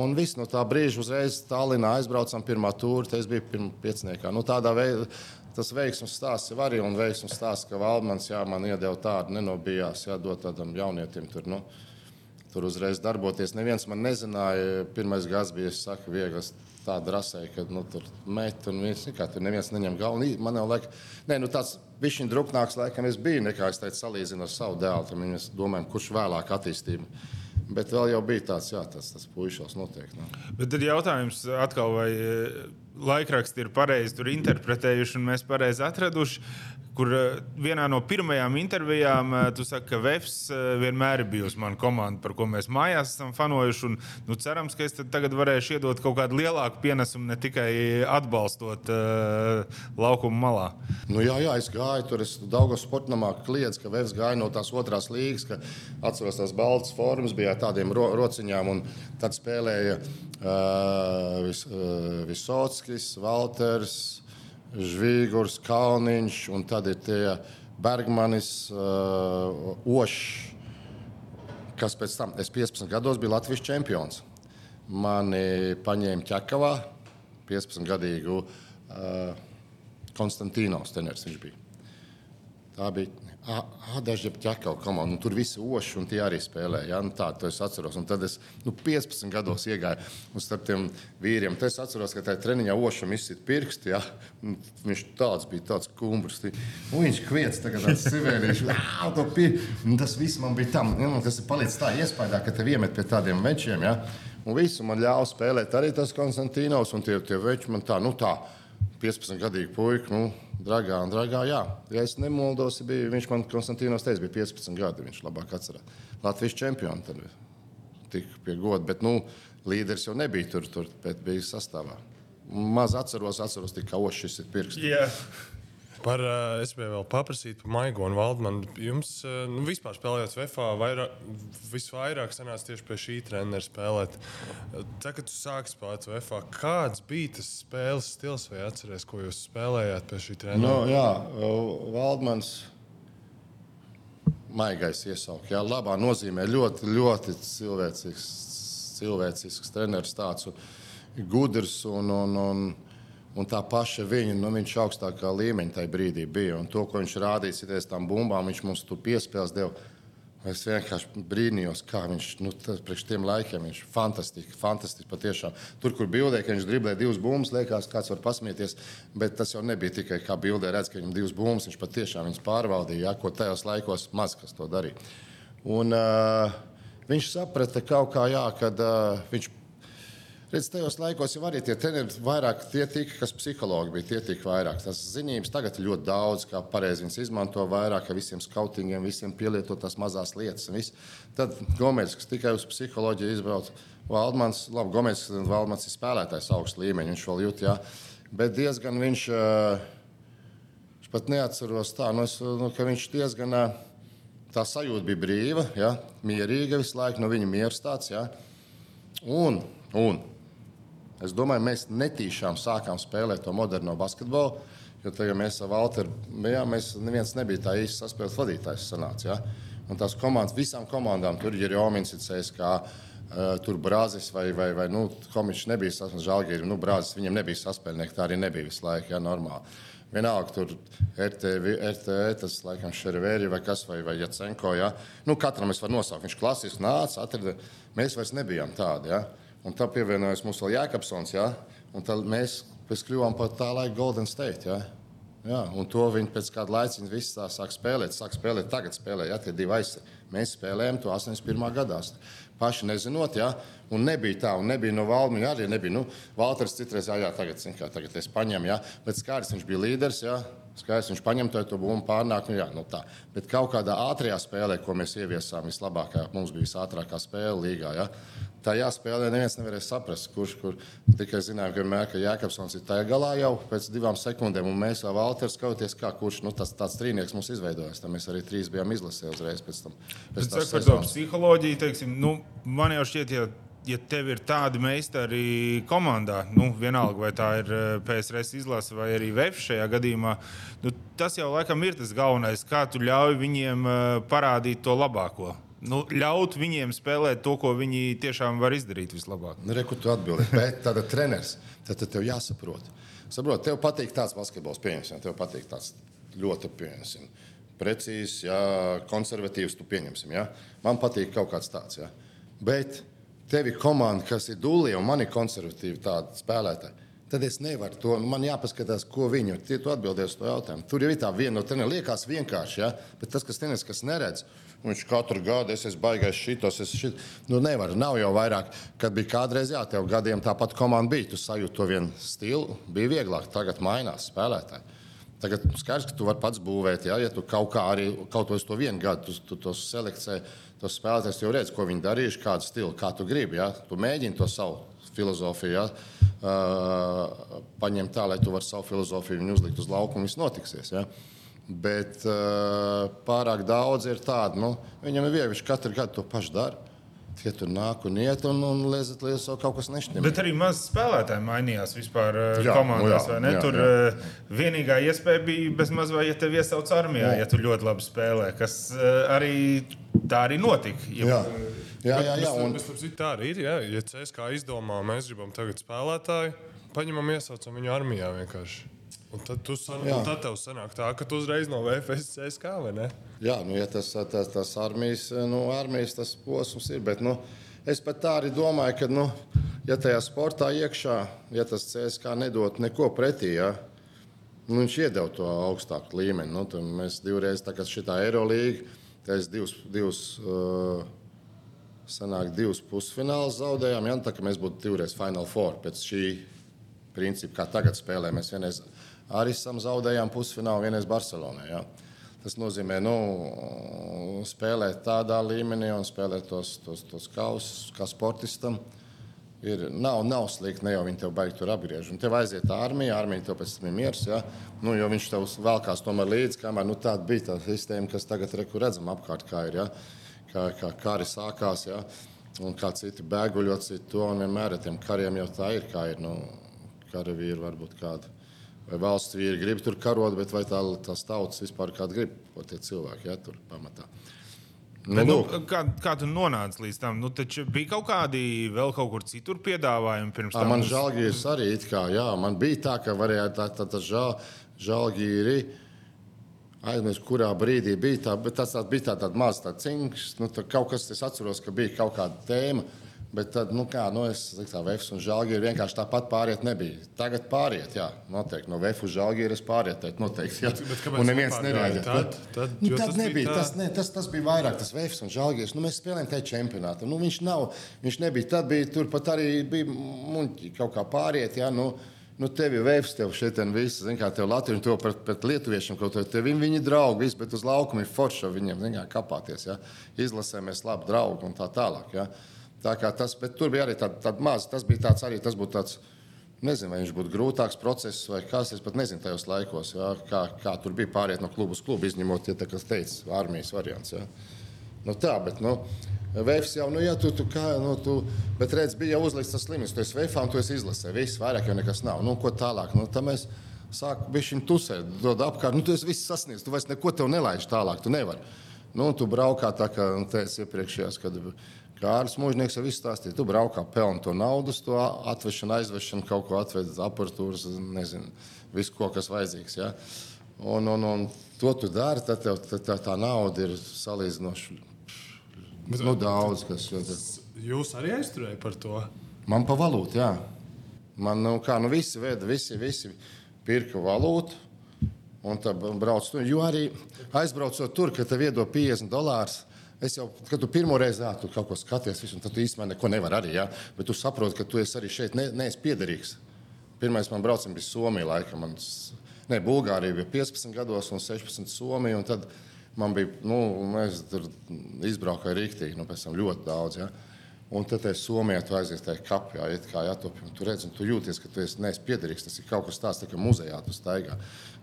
un viss no tā brīža uzreiz Tallinā aizbraucām pirmā tūri. Tas bija pirmā pieciniekā. Nu, tādā veidā tas veiksmīgs stāsts jau arī. Un veiksmīgs stāsts, ka Valdmans jā, man iedeva tādu, nenobijās, jādod tādam jaunietim. Tur, nu, tur uzreiz darboties. Neviens man nezināja. Pirmais gads bija, es saku, viegls tā drasēja, ka nu, tur met un viss, kā tur neviens neņem galvu. Man jau laika, nē, nu tāds bišķiņ druknāks laikam es biju, nekā es teicu, salīdzinu ar savu dēlu. Tad mēs domājam, kurš vēlāk attīstība. Bet vēl jau bija tāds, jā, tas, tas puišos noteikti. Nu. Bet tad jautājums atkal, vai laikraksti ir pareizi interpretējuši un mēs pareizi atraduši kur eh, vienā no pirmajām intervijām eh, tu saki, ka Vēfs eh, vienmēr ir bijusi mana komanda, par ko mēs mājās esam fanojuši. Un, nu, cerams, ka es tagad varēšu iedot kaut kādu lielāku pienesumu, ne tikai atbalstot uh, laukumu malā. Nu, jā, jā, es gāju tur, es Daugos sportamā kliedzu, ka Vēfs gāja no tās otrās līgas, ka atceros tās baltas formas, bija tādiem ro rociņām, un tad spēlēja uh, vis, Visotskis, Valters. Žvīgurs, Kalniņš un tad ir tie Bergmanis, uh, Ošs, kas pēc tam, es 15 gados biju Latvijas čempions. Mani paņēma ķekavā, 15 gadīgu uh, Konstantīnos teneris viņš bija. Tā bija Ir ķekau komanda, nu, tur visi oši un tie arī spēlēja. Ja? Nu, tā, to es atceros. Un tad es nu, 15 gados iegāju uz tiem vīriem. Tad es atceros, ka tajā treniņā ošam izsit pirksti. Ja? Un viņš tāds bija, tāds kumbrs. Nu, viņš kviets tagad tāds sivēlīši. tas viss man bija tam. Nu, tas ir palicis tā iespējā, ka tev iemet pie tādiem večiem. Ja? Un visu man ļāva spēlēt arī tas Konstantīnos un tie, tie veči man tā, nu tā. 15 gadīgu puiku, nu, dragā un dragā. Jā, ja es nemaldos, bija, viņš man Konstantīnos teica, bija 15 gadi. Viņš labāk atcerās. Latvijas čempions tad tika pie goda, bet nu, līderis jau nebija tur, tur bet bija sastāvā. Maz atceros, atceros tikai ošs ir pirksts. Yeah. Par, uh, es gribēju vēl paprasīt par Maigu un Valdmanu. Jums uh, nu, vispār spēlējot VFā, vairāk, visvairāk sanāca tieši pie šī treneru spēlēt. Tagad, kad tu sāki spēlēt VFā, kāds bija tas spēles stils vai atceries, ko jūs spēlējāt pie šī trenera? No, nu, jā, Valdmans. Maigais iesaukt, jā, labā nozīmē. Ļoti, ļoti cilvēcisks, cilvēcisks treneris, tāds gudrs un, un, un Un tā paša viņa, nu, viņš augstākā līmeņa tajā brīdī bija. Un to, ko viņš rādīja, ir tam bumbām, viņš mums tur piespēles deva. Es vienkārši brīnījos, kā viņš nu, priekš tiem laikiem ir fantastiski. fantastiski patiešām. Tur, kur bildē, ka viņš driblē divas bumbas, liekas, kāds var pasmieties. Bet tas jau nebija tikai kā bildē, redz, ka viņam divas bumbas, viņš patiešām viņas pārvaldīja, ja, ko tajos laikos maz kas to darīja. Un, uh, viņš saprata kaut kā, jā, kad uh, viņš Redz, tajos laikos jau arī tie treneri vairāk tie tika, kas psihologi bija, tie tika vairāk. Tas zinības tagad ir ļoti daudz, kā pareizi viņas izmanto vairāk, ka visiem skautingiem, visiem pielietot tās mazās lietas. Tad Gomez, kas tikai uz psiholoģiju izbrauc, Valdmans, labi, Gomez, Valdmans ir spēlētājs augsts līmeņa, viņš vēl jūt, jā. Bet diezgan viņš, viņš pat neatceros tā, nu, es, nu, ka viņš diezgan, tā sajūta bija brīva, jā, mierīga visu laiku, no viņa miers tāds, jā. Un, un Es domāju, mēs netīšām sākām spēlēt to moderno basketbolu. Jo tagad mēs ar Walteru bijām, mēs neviens nebija tā īsti saspēles vadītājs. Sanāca, ja? Un tās komandas, visām komandām, tur ir Jomins, CSK, uh, tur Brāzis vai, vai, vai nu, Komičs nebija saspēlējis, Žalgīri, nu, Brāzis viņam nebija saspēlējis, tā arī nebija visu laiku, ja, normāli. Vienalga, tur RTE, tas laikam Šervēri vai kas, vai, vai Jacenko, ja. Nu, katram es varu nosaukt, viņš klasiski nāca, atrada, mēs vairs nebijām tādi, ja. Un tam pievienojas mums vēl Jēkabsons. Ja? Un tad mēs kļuvām par tā laika Golden State. Ja? Jā, un to viņi pēc kāda laika visi tā sāk spēlēt. Sāk spēlēt tagad, spēlē, ja tie divi aizsargi. Mēs spēlējām to 81. gadā. Paši nezinot, ja, un nebija tā, un nebija no Valmiņa arī nebija. Nu, Valters citreiz, jā, jā tagad, kā, tagad es paņēmu, ja, bet skaidrs, viņš bija līderis, ja, skaidrs, viņš paņem to, to bumbu pārnāk, nu, jā, nu tā. Bet kaut kādā ātrajā spēlē, ko mēs ieviesām, vislabākā, mums bija visātrākā spēle līgā, ja, tā jāspēlē. Neviens nevarēja saprast, kurš kur. Tikai vienmēr, ka Jēkabsons ir tajā galā jau pēc divām sekundēm, un mēs vēl Valters skauties, kā kurš nu, tas, tāds trīnieks mums izveidojās. Tad mēs arī trīs bijām izlasījuši uzreiz pēc tam. Pēc tam par to psiholoģiju, teiksim, nu, man jau šķiet, ja ja tev ir tādi meistari komandā, nu, vienalga vai tā ir eh, PSRS izlase vai arī VF šajā gadījumā, nu, tas jau laikam ir tas galvenais, kā tu ļauj viņiem eh, parādīt to labāko nu, ļaut viņiem spēlēt to, ko viņi tiešām var izdarīt vislabāk. Nu, Reku, tu atbildi, bet tāda treneris, tad, tad tev jāsaprot. Saprot, tev patīk tāds basketbols, pieņemsim, tev patīk tāds ļoti pieņemsim. Precīzs, jā, konservatīvs, tu pieņemsim. Jā. Man patīk kaut kāds tāds. Jā. Bet tev ir komanda, kas ir dūlī, un man ir konservatīvi tādi spēlētāji. Tad es nevaru to. Man jāpaskatās, ko. Tie tu atbildēs uz to jautājumu. Tur jau ir tā viena no tiem, liekas vienkārši, ja? bet tas, kas tenis, kas neredz, Viņš katru gadu es esmu baigājis šitos, es šit. Nu, nevar, nav jau vairāk, kad bija kādreiz, jā, tev gadiem tāpat komanda bija. Tu sajūti to vienu stilu, bija vieglāk, tagad mainās spēlētāji. Tagad skaidrs, ka tu vari pats būvēt, ja, ja tu kaut kā arī kaut ko to vienu gadu, tu, tu tos selekcē, tos spēlētājus jau redz, ko viņi darījuši, kādu stilu, kā tu gribi. Ja. Tu mēģini to savu filozofiju ja, uh, paņemt tā, lai tu vari savu filozofiju uzlikt uz laukumu, viss notiksies. Ja. Bet uh, pārāk daudz ir tādu, nu, viņam ir viegli, viņš katru gadu to pašu dara. Tie tur nāk un iet, un, un liezat, liezat, kaut kas nešķiet. Bet arī maz spēlētāji mainījās vispār jā, komandās. Nu jā, jā, tur jā. vienīgā iespēja bija bezmaz vai, ja tevi iesauc armijā, jā. ja tu ļoti labi spēlē, kas arī tā arī notika. Ja, jā. Jā, jā, jā, un... bet, bet, tā arī ir. Jā. Ja CSK izdomā, mēs gribam tagad spēlētāju, paņemam, iesaucam viņu armijā vienkārši. Un tad, san, un tad tev sanāk tā, ka tu uzreiz no VFS CSK vai ne? Jā, nu, ja tas, tas, tas armijas, nu, armijas tas posms ir. Bet, nu, es pat tā arī domāju, ka, nu, ja tajā sportā iekšā, ja tas CSK nedod neko pretī, ja, nu, viņš iedeva to augstāku līmeni. Nu, mēs divreiz, tā kā šī Eirolīga, tas divus. divus uh, Sanāk, divus pusfinālus zaudējām. Ja, tā kā mēs būtu divreiz Final Four pēc šī principa, kā tagad spēlē. Mēs vienreiz arī zaudējām pusfinālu, vienreiz Barcelonā. Ja? Tas nozīmē, nu, spēlēt tādā līmenī un spēlēt tos, tos, tos kausus kā sportistam. Ir, nav, nav slikti, ne jau viņi tev baigi tur apgriež. Un tev aiziet armija, armija tev pēc tam ir miers. Ja? Nu, jo viņš tev velkās tomēr līdzi, kamēr nu, tāda bija tā sistēma, kas tagad reku redzam apkārt, kā ir. Ja? Kā, kā kari sākās, ja? un kā citi bēguļot, citi to, un vienmēr ar tiem kariem jau tā ir, kā ir. Nu, karavīri varbūt kādi valsts vīri grib tur karot, bet vai tā, tās tautas vispār kāda grib, ko tie cilvēki ja, tur pamatā. Nu, bet, nu, kā, kā tu nonāci līdz tam? Nu, bija kaut kādi vēl kaut kur citur piedāvājumi pirms tam. Man žēlgīrs arī it kā, jā, man bija tā, ka varēja tā, tā, tā žēl, žēlgīri aizmirsu, kurā brīdī bija tā, bet tas tā, bija tā, tāda maza tā cinkšs, nu, tā kaut kas, es atceros, ka bija kaut kāda tēma. Bet tad, nu, kā, nu, es teiktu, tā Vēfs un Žalgīri vienkārši tāpat pāriet nebija. Tagad pāriet, jā, noteikti. No Vēfs uz Žalgīri es pārietu, noteikti. Jā. Bet Un neviens nepārgāja nereaģē. tad? Tad, Nu, tad tas bija nebija. tā- Tas, ne, tas, tas bija vairāk tas Vēfs un Žalgīrs. Nu, mēs spēlējām tajā čempionātā. Nu, viņš nav, viņš nebija. Tad bija turpat arī bija muļķi kaut kā pāriet. Jā, nu, Nu, tev ir vēps, tev šeit ir viss, zin, kā tev Latvijas, un to pret, pret lietuviešiem kaut ko. Tev viņi, viņi draugi, viss, bet uz laukuma ir forša viņiem, zin, kā kapāties, ja? izlasēmies labi draugi un tā tālāk. Ja? Kā tas, tur bija arī tāda tā maza, tas bija tāds arī, tas būtu tāds, nezinu, vai viņš būtu grūtāks process vai kas, es pat nezinu tajos laikos, ja? kā, kā tur bija pāriet no klubu uz klubu, izņemot, ja kas teica, armijas variants. Ja? Nu, tā, bet, nu, Vēfs jau, nu, ja tu, tu kā, nu, tu, bet redz, bija jau uzlikts tas limits, tu esi Vēfā un tu esi izlasē, viss, vairāk jau nekas nav. Nu, ko tālāk? Nu, tā mēs sākam bišķiņ tusēt, dod apkārt, nu, tu esi viss sasniedz, tu vairs neko tev nelaiž tālāk, tu nevari. Nu, tu braukā tā, kā nu, teicu iepriekšējās, kad Kārlis Mūžnieks jau viss stāstīja, tu braukā pelnu to naudu, to atvešanu, aizvešanu, kaut ko atved aparatūras, nezinu, visu, ko, kas vajadzīgs, ja? Un, un, un to tu dari, tad tev tā, tā, tā nauda ir salīdzinoši nu, daudz, kas. Jūs arī aizturējāt par to. Man pa valūtu, jā. Man, nu, kā, nu, visi veda, visi, visi pirka valūtu. Un tā brauc tur. Jo arī aizbraucot tur, kad tev iedod 50 dolārus. Es jau, kad tu pirmo reizi ā, tu kaut ko skaties, visu, tad tu īstenībā neko nevari arī. Ja? Bet tu saproti, ka tu esi arī šeit ne, neesi piederīgs. Pirmais man brauciens bija Somija, laikam. Man, ne, Bulgārija bija 15 gados un 16 Somija. Un tad man bija, nu, mēs tur izbraukājām rīktīgi, nu, pēc tam ļoti daudz. Ja? Un tad es Somijā tu aizies tajā kapjā, iet kā jātopja. Tu redz, un tu jūties, ka tu esi neesi piederīgs. Tas ir kaut kas tāds, tā kā muzejā tu staigā.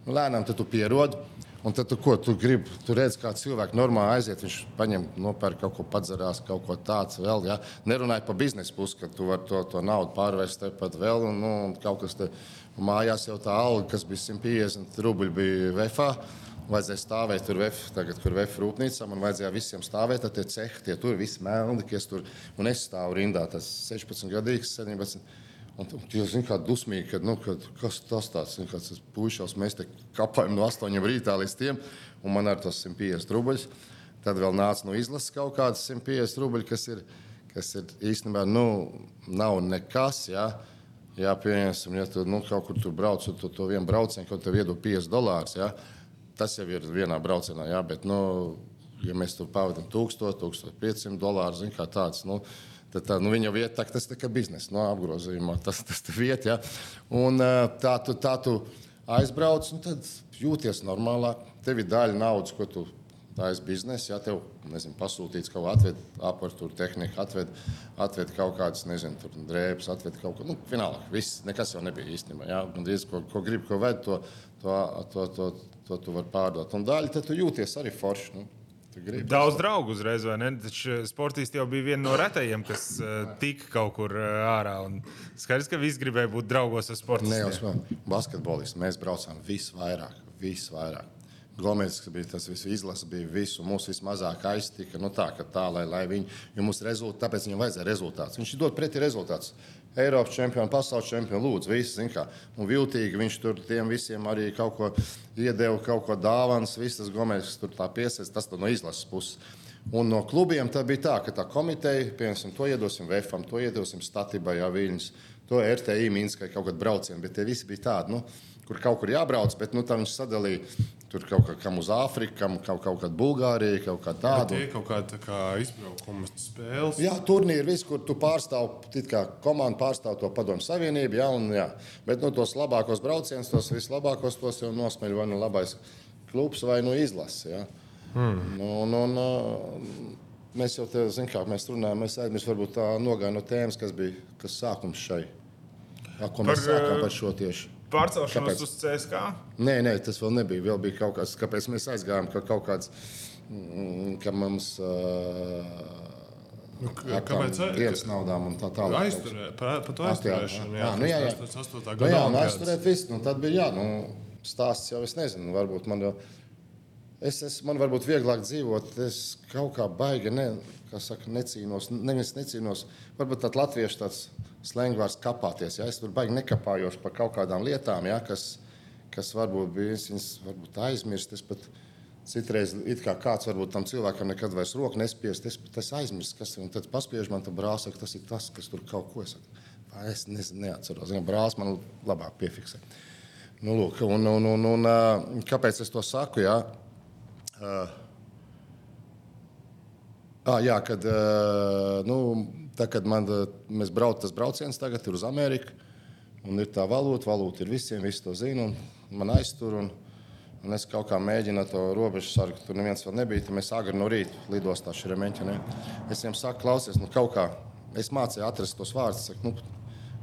Nu, lēnām tu pierodi. Un tad tu, ko, tu gribi, tu redz, kā cilvēks normāli aiziet, viņš paņem, nopērk kaut ko padzerās, kaut ko tādu vēl. Ja? Nerunāju par biznesa pusi, ka tu vari to, to naudu pārvērst tepat vēl. Un, nu, un kaut kas te mājās jau tā alga, kas bija 150 rubļi, bija VFA. Vajadzēja stāvēt tur, vef, tagad, kur VF rūpnīcā. Man vajadzēja visiem stāvēt, tad tie cehi, tie tur visi melni, kas tur. Un es stāvu rindā, tas 16 gadīgs, 17. Un tu zini, kā dusmīgi, kad, nu, kad, kas tas tāds ir. Tas puikas, mēs te kapājam no 8 rītā līdz tiem, un man ar tos 150 rubļus. Tad vēl nāca no izlases kaut kādas 150 rubļi, kas ir, kas ir īstenībā nu, nav nekas. Ja? Jā, pieņemsim, ja tu nu, kaut kur tur brauc, tad to, to vienu braucienu, ko tev iedod 50 dolārus. Ja? Tas jau ir vienā braucienā, ja? bet, nu, ja mēs tur pavadām 1000, 1500 dolārus, zin, kā tāds. Nu, Tad tā, nu, viņa vieta, tā, tas ir biznesa no apgrozījumā. Tas ir vieta. Ja? Un tā tu, tā tu aizbrauc, un tad jūties normālāk. Tev ir daļa naudas, ko tu taisīji biznesa. Ja tev nezinu, pasūtīts kaut ko, atved apgabala tehniku, atved, atved kaut kādas, nezinu, drēbes, atved kaut ko. Nu, vienalga, viss, nekas jau nebija īstenībā. Ja? Gandrīz, ko, ko gribi, ko ved, to, to, to, to, to tu vari pārdot. Un daļa tu jūties arī forši. Nu. Tu gribi. Daudz draugu uzreiz, vai ne? Taču sportisti jau bija viena no retajiem, kas uh, tika kaut kur uh, ārā. Skaidrs, ka visi gribēja būt draugos ar sportistiem. Neuzmanīgi. Basketbolists. Mēs braucām visvairāk, visvairāk. Gomez bija tas viss, izlase bija visu. Mums vismazāk aiztika. Nu, tā, ka tā, lai, lai viņi, jo mums rezultāti, tāpēc viņam vajadzēja rezultāts. Viņš dod pretī rezultāts. Eiropas čempionu, pasaules čempionu, lūdzu, visi zina, kā. Un viltīgi viņš tur tiem visiem arī kaut ko iedeva, kaut ko dāvāns. Viss tas Gomez tur tā piesaistās, tas no izlases puses. Un no klubiem tā bija tā, ka tā komiteja, piemēram, to iedosim VFam, to iedosim Statibai, Jā, Viņas, to RTI Minskai kaut kādu braucienu, bet tie visi bija tādi, nu, kur kaut kur jābrauc, bet nu, tā viņš sadalīja tur kaut kā, kam uz Āfriku, kam kaut, kaut kādu Bulgāriju, kaut kā tādu. tie ir kaut kāda tā kā izbraukuma spēles. Jā, turnīri, viss, kur tu pārstāv, it kā komanda pārstāv to padomu savienību, jā, un, jā. bet nu, tos labākos braucienus, tos vislabākos, tos jau nosmeļ vai nu labais klubs vai nu izlase. jā. Nu, un, un, uh, mēs jau te zinām, kā mēs runājam, mēs aizmirst varbūt tā nogāja no tēmas, kas bija kas sākums šai. Ko mēs Par, sākām par šo tieši. Pārcelšanos Kāpēc? uz CSK. Nē, nē, tas vēl nebija. Vēl bija kaut kas, kāpēc mēs aizgājām, ka kaut kāds, mm, ka mums Nu, uh, k- kāpēc dienas naudām un tā tālāk. Aizturē, par, par to Ach, jā, aizturēšanu. jā, nu, jā, jā. 88. Nu, gada jā, un aizturēt visu. Nu, tad bija jā, nu, stāsts jau es nezinu. Varbūt man jau. Es, es, man varbūt vieglāk dzīvot, es kaut kā baigi ne, kā saka, necīnos. Nevis necīnos, varbūt tāds latviešu tāds slēngvārds kapāties. Ja? Es tur baigi nekapājos par kaut kādām lietām, ja? kas, kas varbūt bija viņas varbūt aizmirst. Es pat citreiz it kā kāds varbūt tam cilvēkam nekad vairs roku nespiest, es pat esmu aizmirsis, kas ir. Tad paspiež man, tad brālis saka, tas ir tas, kas tur kaut ko saka. Es nezinu, neatceros. Brālis man labāk piefiksē. Nu, lūk, un, un, un, un, kāpēc es to saku? Jā? Uh, Ah, jā, kad, ā, nu, tā, kad man, mēs braucam, tas brauciens tagad ir uz Ameriku, un ir tā valūta, valūta ir visiem, visi to zina, man aiztur. Un, un es kaut kā mēģinu to robežu sargu, tur neviens vēl nebija. Tad mēs agri no rīta lidostā šremeņķi. Ne? Es viņiem saku, klausies, nu kaut kā, es mācīju atrast tos vārdus, saku, nu,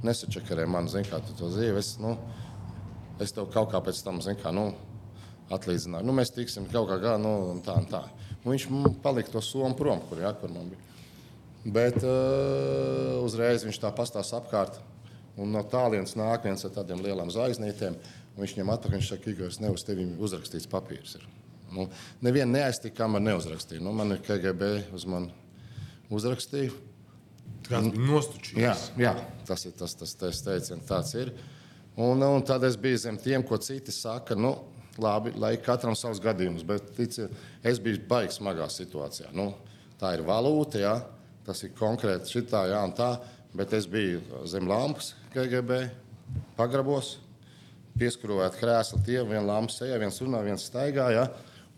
nesačakarē man, zini, kā tu to dzīvi. Es, nu, es tev kaut kā pēc tam, zini, kā, nu, atlīdzināju. Nu, mēs tiksim kaut kā, kā nu, tā, un tā. Un viņš man palika to somu prom, kur, jā, kur man bija. Bet uh, uzreiz viņš tā pastāsta apkārt. Un no tālienes nāk viens ar tādiem lieliem zvaigznītēm. Viņš viņam atpakaļ, viņš saka, ka ne uz tevi uzrakstīts papīrs. Ir. Nu, Nevienu neaiztika, kā man neuzrakstīja. Nu, man ir KGB uz mani uzrakstīja. Kāds bija nostučīgs? Jā, jā, tas ir tas, tas, tas teiciens, tāds ir. Un, un tad es biju zem tiem, ko citi saka. Nu, labi, lai katram savs gadījums, bet ticiet, es biju baigts smagā situācijā. Nu, tā ir valūta, jā, tas ir konkrēti šitā, jā, un tā. Bet es biju zem lampas, KGB, pagrabos, pieskrūvēt krēslu, tie viena lampa sejā, viens runā, viens staigā. Jā.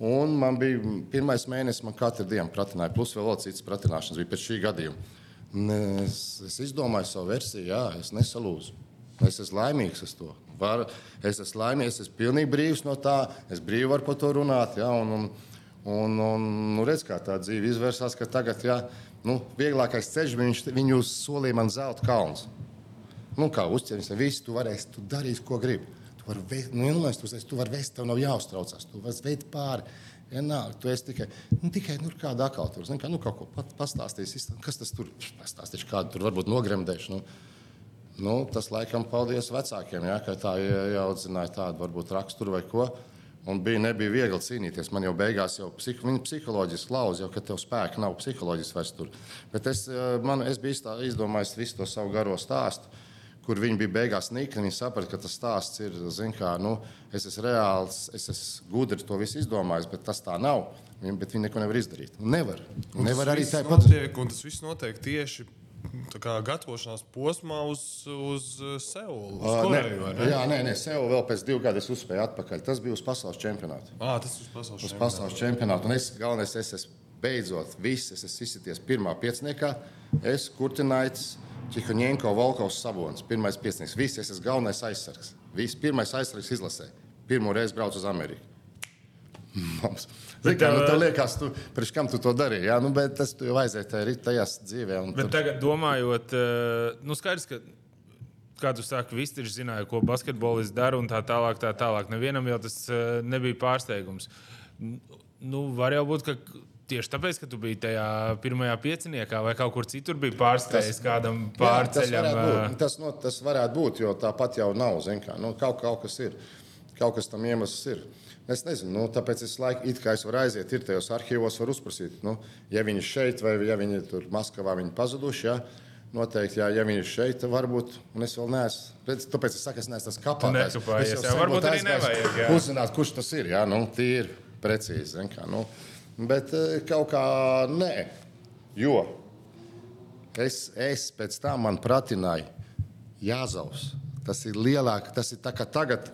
Un man bija pirmais mēnesis, man katru dienu pratināja, plus vēl citas pratināšanas bija pēc šī gadījuma. Es, es izdomāju savu versiju, jā, es nesalūzu. Es esmu laimīgs ar to. Var, es esmu laimīgs, es esmu pilnīgi brīvs no tā. Es brīvi varu par to runāt. Jā, un, un, un, un nu, redz, kā tā dzīve izvērsās, ka tagad jā, nu, vieglākais ceļš viņš, viņu solīja man zelta kalns. Nu, kā uzķēries, viss tu varēsi, tu darīsi, ko gribi. Tu vari vest, nu, nu, tu, tu vari vest, tev nav jāuztraucās. Tu vari veikt pāri. Nāk, tu esi tikai, nu, tikai nu, kāda akāla tur. Zini, kā, nu, kaut ko pat, pastāstīs, kas tas tur pastāstīs, kādu tur varbūt nogremdēšu. Nu. Nu, tas laikam paldies vecākiem, ja, ka tā ieaudzināja tādu varbūt raksturu vai ko. Un bija, nebija viegli cīnīties. Man jau beigās jau psih, viņa psiholoģiski lauza, jau ka tev spēka nav psiholoģiski vairs tur. Bet es, eh, man, es biju iztā- izdomājis visu to savu garo stāstu, kur viņi bija beigās nikni. Viņi saprata, ka tas stāsts ir, kā, nu, es esmu reāls, es esmu gudri to visu izdomājis, bet tas tā nav. Viņi, bet viņi neko nevar izdarīt. Nevar. Nevar arī tā tāpat. un tas viss notiek tieši tā gatavošanās posmā uz, uz uh, Seulu. Uz Koreju, vai ne, jā, nē, nē, sev vēl pēc diviem gadiem uzspēju atpakaļ. Tas bija uz pasaules čempionātu. Ā, tas ir uz pasaules Uz čempionātu. pasaules čempionātu. Un es galvenais, es esmu beidzot, viss, es esmu izsities pirmā pieciniekā. Es, Kurtinaits, Čihaņēnko, Volkovs, Sabonis. Pirmais piecinieks. Viss, es esmu galvenais aizsargs. Viss, pirmais aizsargs izlasē. Pirmo reizi braucu uz Ameriku. Mums. Zini, kā, nu, tev liekas, tu, priekš kam tu to darīji? Jā, nu, bet tas jau aiziet tajā, tajās dzīvē. Bet tur- tagad, domājot, nu skaidrs, ka, kā tu saki, visi zināja, ko basketbolists dara un tā tālāk. Tā tālāk. Nevienam jau tas nebija pārsteigums. Nu, var jau būt, ka tieši tāpēc, ka tu biji tajā pirmajā pieciniekā vai kaut kur citur bija pārsteigts kādam Jā, tas pārceļam. varētu būt. Tas, no, tas varētu būt, jo tāpat jau nav. Kā, nu, kaut, kaut kas ir. Kaut kas tam iemesls ir. Es nezinu, nu, tāpēc es laiku, it kā es varu aiziet, ir tajos arhīvos, var uzprasīt, nu, ja viņi ir šeit vai ja viņi tur Maskavā viņi pazuduši. Ja, Noteikti, jā, ja viņi ir šeit, tad varbūt, un es vēl neesmu. Tāpēc es saku, es neesmu tas nekapājies, Es jau jā, sen varbūt arī nevajag, jā. Uzzināt, kurš tas ir. Jā, nu, tīri, precīzi. Kā, nu. Bet eh, kaut kā nē. Jo Es, es pēc tam man pratināju, Jāzaus. Tas ir lielāk, tas ir tā kā tagad,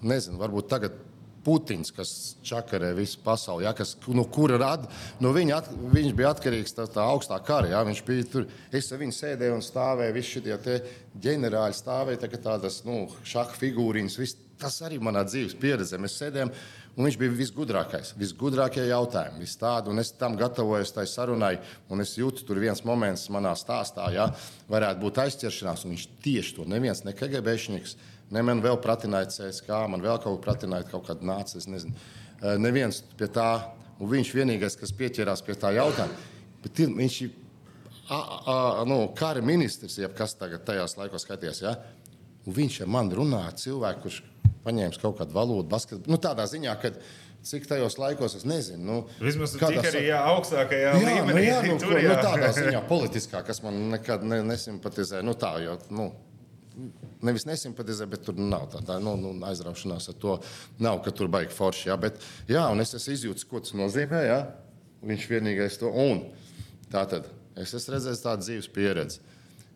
nezinu, varbūt tagad Putins, kas čakarē visu pasauli, ja, kas, no kura rada, no viņa at, viņš bija atkarīgs no tā, tā augstā kara. Ja, viņš bija tur, es ar viņu sēdēju un stāvēju, visi šie ģenerāļi stāvēja, tā tādas, nu, šaha figūriņas, viss, tas arī manā dzīves pieredzē. Mēs sēdējām, un viņš bija visgudrākais, visgudrākie jautājumi, viss tādu, un es tam gatavojos tai sarunai, un es jūtu, tur viens moments manā stāstā, ja, varētu būt aizķeršanās, un viņš tieši to neviens, ne KGBšniks, ne man vēl pratināja CSK, man vēl kaut pratināja, kaut kāda nāca, es nezinu. Neviens pie tā, un viņš vienīgais, kas pieķerās pie tā jautājuma, bet ir, viņš ir a- a- nu, kara ministrs, jeb kas tagad tajās laikos skatījās. Ja? Un viņš ar mani runāja, cilvēks, kurš paņēma kaut kādu valodu, basket, nu, tādā ziņā, ka cik tajos laikos es nezinu. Nu, Vismaz tik kādā arī jā, augstākajā Jā, nu, līmenī. jā, nu, tur nu, jā. tādā ziņā politiskā, kas man nekad ne, nesimpatizē. Nu, tā, jo, nu, nevis nesimpatizē, bet tur nav tāda nu, nu, aizraušanās ar to. Nav, ka tur baigi forši. Jā, bet, jā, un es esmu izjūtis, ko tas nozīmē. Jā. Viņš vienīgais to un. Tā tad es esmu redzējis tādu dzīves pieredzi.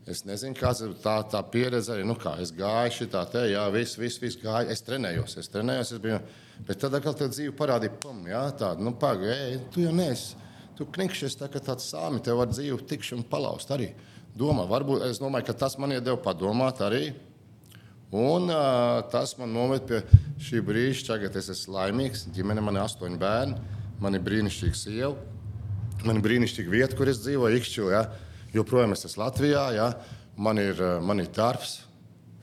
Es nezinu, kāda ir tā, tā pieredze. Arī, nu, kā es gāju šitā te, jā, viss, viss, viss gāja. Es trenējos, es trenējos. Es biju, bet tad atkal tā dzīve parādīja, pum, jā, tāda, nu, pagaidi, tu jau neesi. Tu knikšies tā, ka tāds sāmi tev var dzīvi tikšanu palaust arī. Domā, varbūt es domāju, ka tas man iedeva padomāt arī. Un uh, tas man noved pie šī brīža. Tagad es esmu laimīgs. Ģimene man ir astoņi bērni, man ir brīnišķīga sieva, man ir brīnišķīga vieta, kur es dzīvoju. Ikšķu, ja? Joprojām es esmu Latvijā, ja? man, ir, man ir darbs.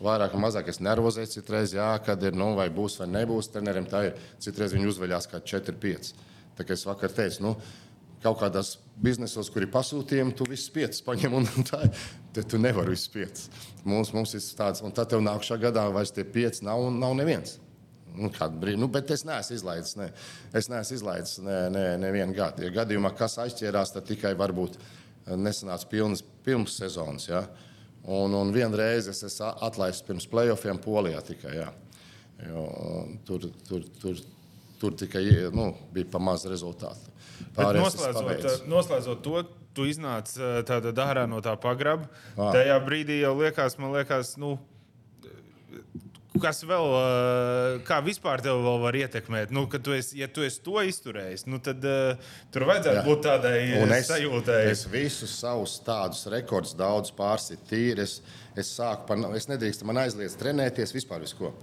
Vairāk vai mazāk es nervozēju citreiz, jā, kad ir, nu, vai būs vai nebūs. Treneriem tā ir. Citreiz viņi uzveļās kā 4, 5. Tā kā es vakar teicu, nu, kaut kādās biznesos, kur ir pasūtījumi, tu visus piecus paņem, un tā ir. Tu nevari visus piecus. Mums, mums ir tāds, un tad tev nākamā gadā vairs tie pieci nav, nav neviens. Nu, nu, bet es neesmu izlaidis. Ne. Es neesmu izlaidis nevienu ne, ne, ne gadu. Ja gadījumā kas aizķērās, tad tikai varbūt nesanāca pilnas pirms sezonas. Ja. Un, un vienreiz es esmu atlaists pirms playoffiem Polijā tikai. Ja. Jo, tur, tur, tur, tur tikai nu, bija pa maz rezultātu. Noslēdzot, noslēdzot to, tu iznāc tādā dārā no tā pagraba. Tajā brīdī jau liekas, man liekas, nu, kas vēl, kā vispār tevi vēl var ietekmēt? Nu, tu esi, ja tu esi to izturējis, nu, tad uh, tur vajadzētu Jā. būt tādai es, sajūtai. Es visus savus tādus rekordus daudz pārsitu tīri. Es, es sāku, par, es nedrīkstu man aizliedz trenēties vispār visko.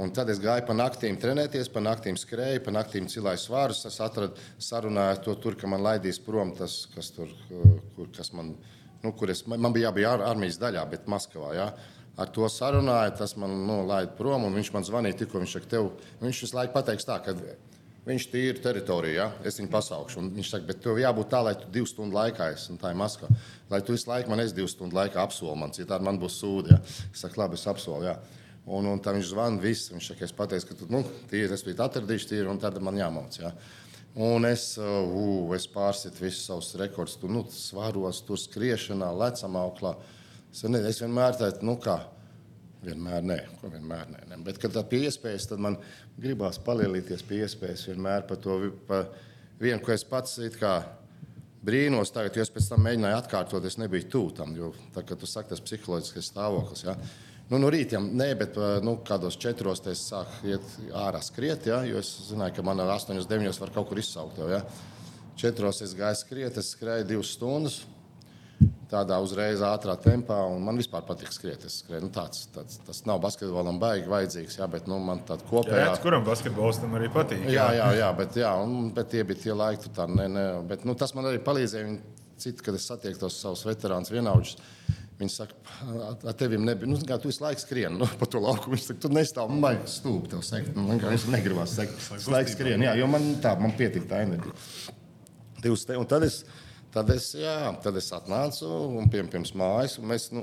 Un tad es gāju pa naktīm trenēties, pa naktīm skrēju, pa naktīm cilāju svārus. Es atradu, sarunāju to tur, ka man laidīs prom tas, kas tur, kur, kas man, nu, kur es, man bija jābūt ar, armijas daļā, bet Maskavā. Ja? ar to sarunāju, tas man nu, laida prom. Viņš man zvanīja, tikko viņš saka, tev, viņš visu laiku pateiks tā, ka viņš tīri teritoriju, ja? es viņu pasaukšu. Un viņš saka, bet tev jābūt tā, lai tu divu stundu laikā esi, un tā ir Maskava. Lai tu visu laiku man esi divu stundu laikā apsoli man, citādi man būs sūdi. Ja? Es saku, labi, es apsolu. Ja? Un, un tā viņš zvana, viss. Viņš es pateicu, ka nu, tīri, es biju atradījuši tīri, un tad man jāmauc. Ja? Un es, uh, es pārsitu visus savus rekordus, tur nu, svaros, tur skriešanā, lecamā auklā. Es, ne, es vienmēr tādu, nu kā, vienmēr nē, ko vienmēr nē. nē. Bet, kad tā pie iespējas, tad man gribās palielīties pie iespējas vienmēr par to pa vienu, ko es pats brīnos tagad, jo es pēc tam mēģināju atkārtot, es nebiju tuvu tam, jo tā, tu saki tas psiholoģiskais stāvoklis. Ja? Nu, no rīta, nē, bet nu, kādos četros es sāku iet ārā skriet, ja? jo es zināju, ka man ar 8, 9 var kaut kur izsaukt. Jau, ja? Četros es gāju skriet, es skrēju divas stundas tādā uzreiz ātrā tempā. Man vispār patīk skriet. skriet. Nu, tāds, tāds, tas nav basketbolam baigi vajadzīgs, jā, bet nu, man tāda kopējā. Jā, kuram basketbolistam arī patīk? Jā, jā, jā, jā bet, jā un, bet tie bija tie laiki, tā, ne, ne, bet, nu, tas man arī palīdzēja. Citi, kad es satieku tos savus veterānus vienaudžus, Viņi saka, ar tevi nebija. Nu, kā, tu visu laiku skrieni nu, pa to lauku. Viņš saka, tu nestāv man stūpi tev sekt. Nu, viņš negribas sekt. Visu laiku skrieni. Jā, jo man tā, man pietika tā enerģija. Un tad es, Tad es, jā, tad es atnācu un pie, pirms mājas. Mēs nu,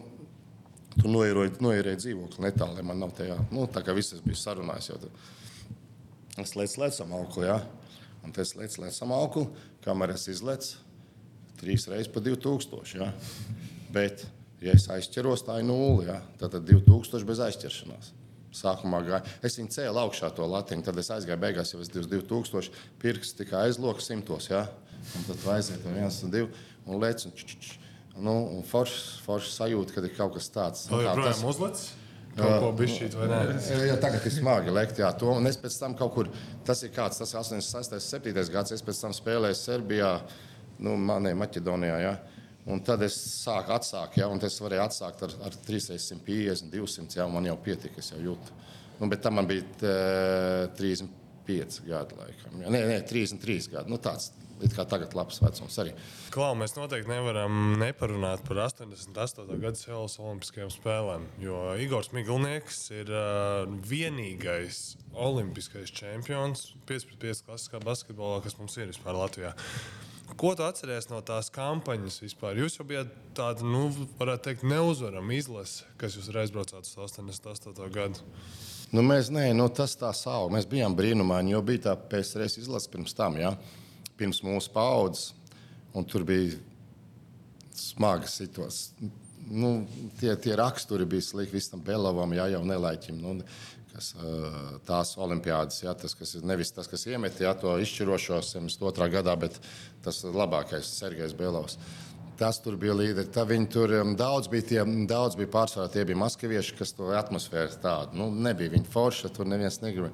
tur noierēju dzīvokli netālu, man nav tajā. Nu, tā kā viss bija sarunājis. Jau, es lēcu lecam augli, jā. Un tas lēcu lecam augli, kamēr es izlecu trīs reizes pa 2000. Jā. Bet, ja es aizķeros, tā ir nulle. Jā. Tad 2000 bez aizķeršanās. Sākumā gāja. Es viņu cēlu augšā to latiņu, tad es aizgāju beigās jau uz 2000. Pirks tikai aizloks simtos. Jā. Un tad aiziet no viens un divi un lec. Un, č, č, č. Nu, un foršs forš sajūta, ka ir kaut kas tāds. Nu, kā tas ko bišķīt, vai ne? Jā, tagad ir smagi lekt, jā, to. Un es pēc tam kaut kur, tas ir kāds, tas 86, 7 gads, es pēc tam spēlēju Serbijā, nu, manē Maķedonijā, jā. Un tad es sāku atsākt, ja, un es varēju atsākt ar, ar 350, 200, ja man jau pietika, es jau jūtu. Nu, bet tam man bija t, 35 gadi, laikam. Ja. Nē, nē, 33 gadi. Nu, tāds, It kā tagad ir labs vecums arī. Klau, mēs noteikti nevaram neparunāt par 88. gada Seulas Olimpiskajām spēlēm. Jo Igors Miglnieks ir uh, vienīgais olimpiskais čempions 5-5 klasiskā basketbolā, kas mums ir vispār Latvijā. Ko tu atceries no tās kampaņas vispār? Jūs jau bijat tāda, nu, varētu teikt, neuzvarama izlase, kas jūs aizbraucāt uz 88. gadu. Nu, mēs, nē, nu, tas tā savu. Mēs bijām brīnumaini, jo bija tā PSRS izlase pirms tam. Ja? pirms mūsu paudzes. Tur bija smaga situācija. nu, tie, tie raksturi bija slikti visam Belavam, jā, jau nelaiķim. Nu, kas, tās olimpiādas, jā, tas, kas ir nevis tas, kas iemet jā, to izšķirošo 72. gadā, bet tas labākais Sergejs Belovs. Tas tur bija līderi. Tā viņi tur um, daudz bija, tie, daudz bija pārsvarā. Tie bija maskavieši, kas to atmosfēru tādu. Nu, nebija viņi forši, tur neviens negribēja.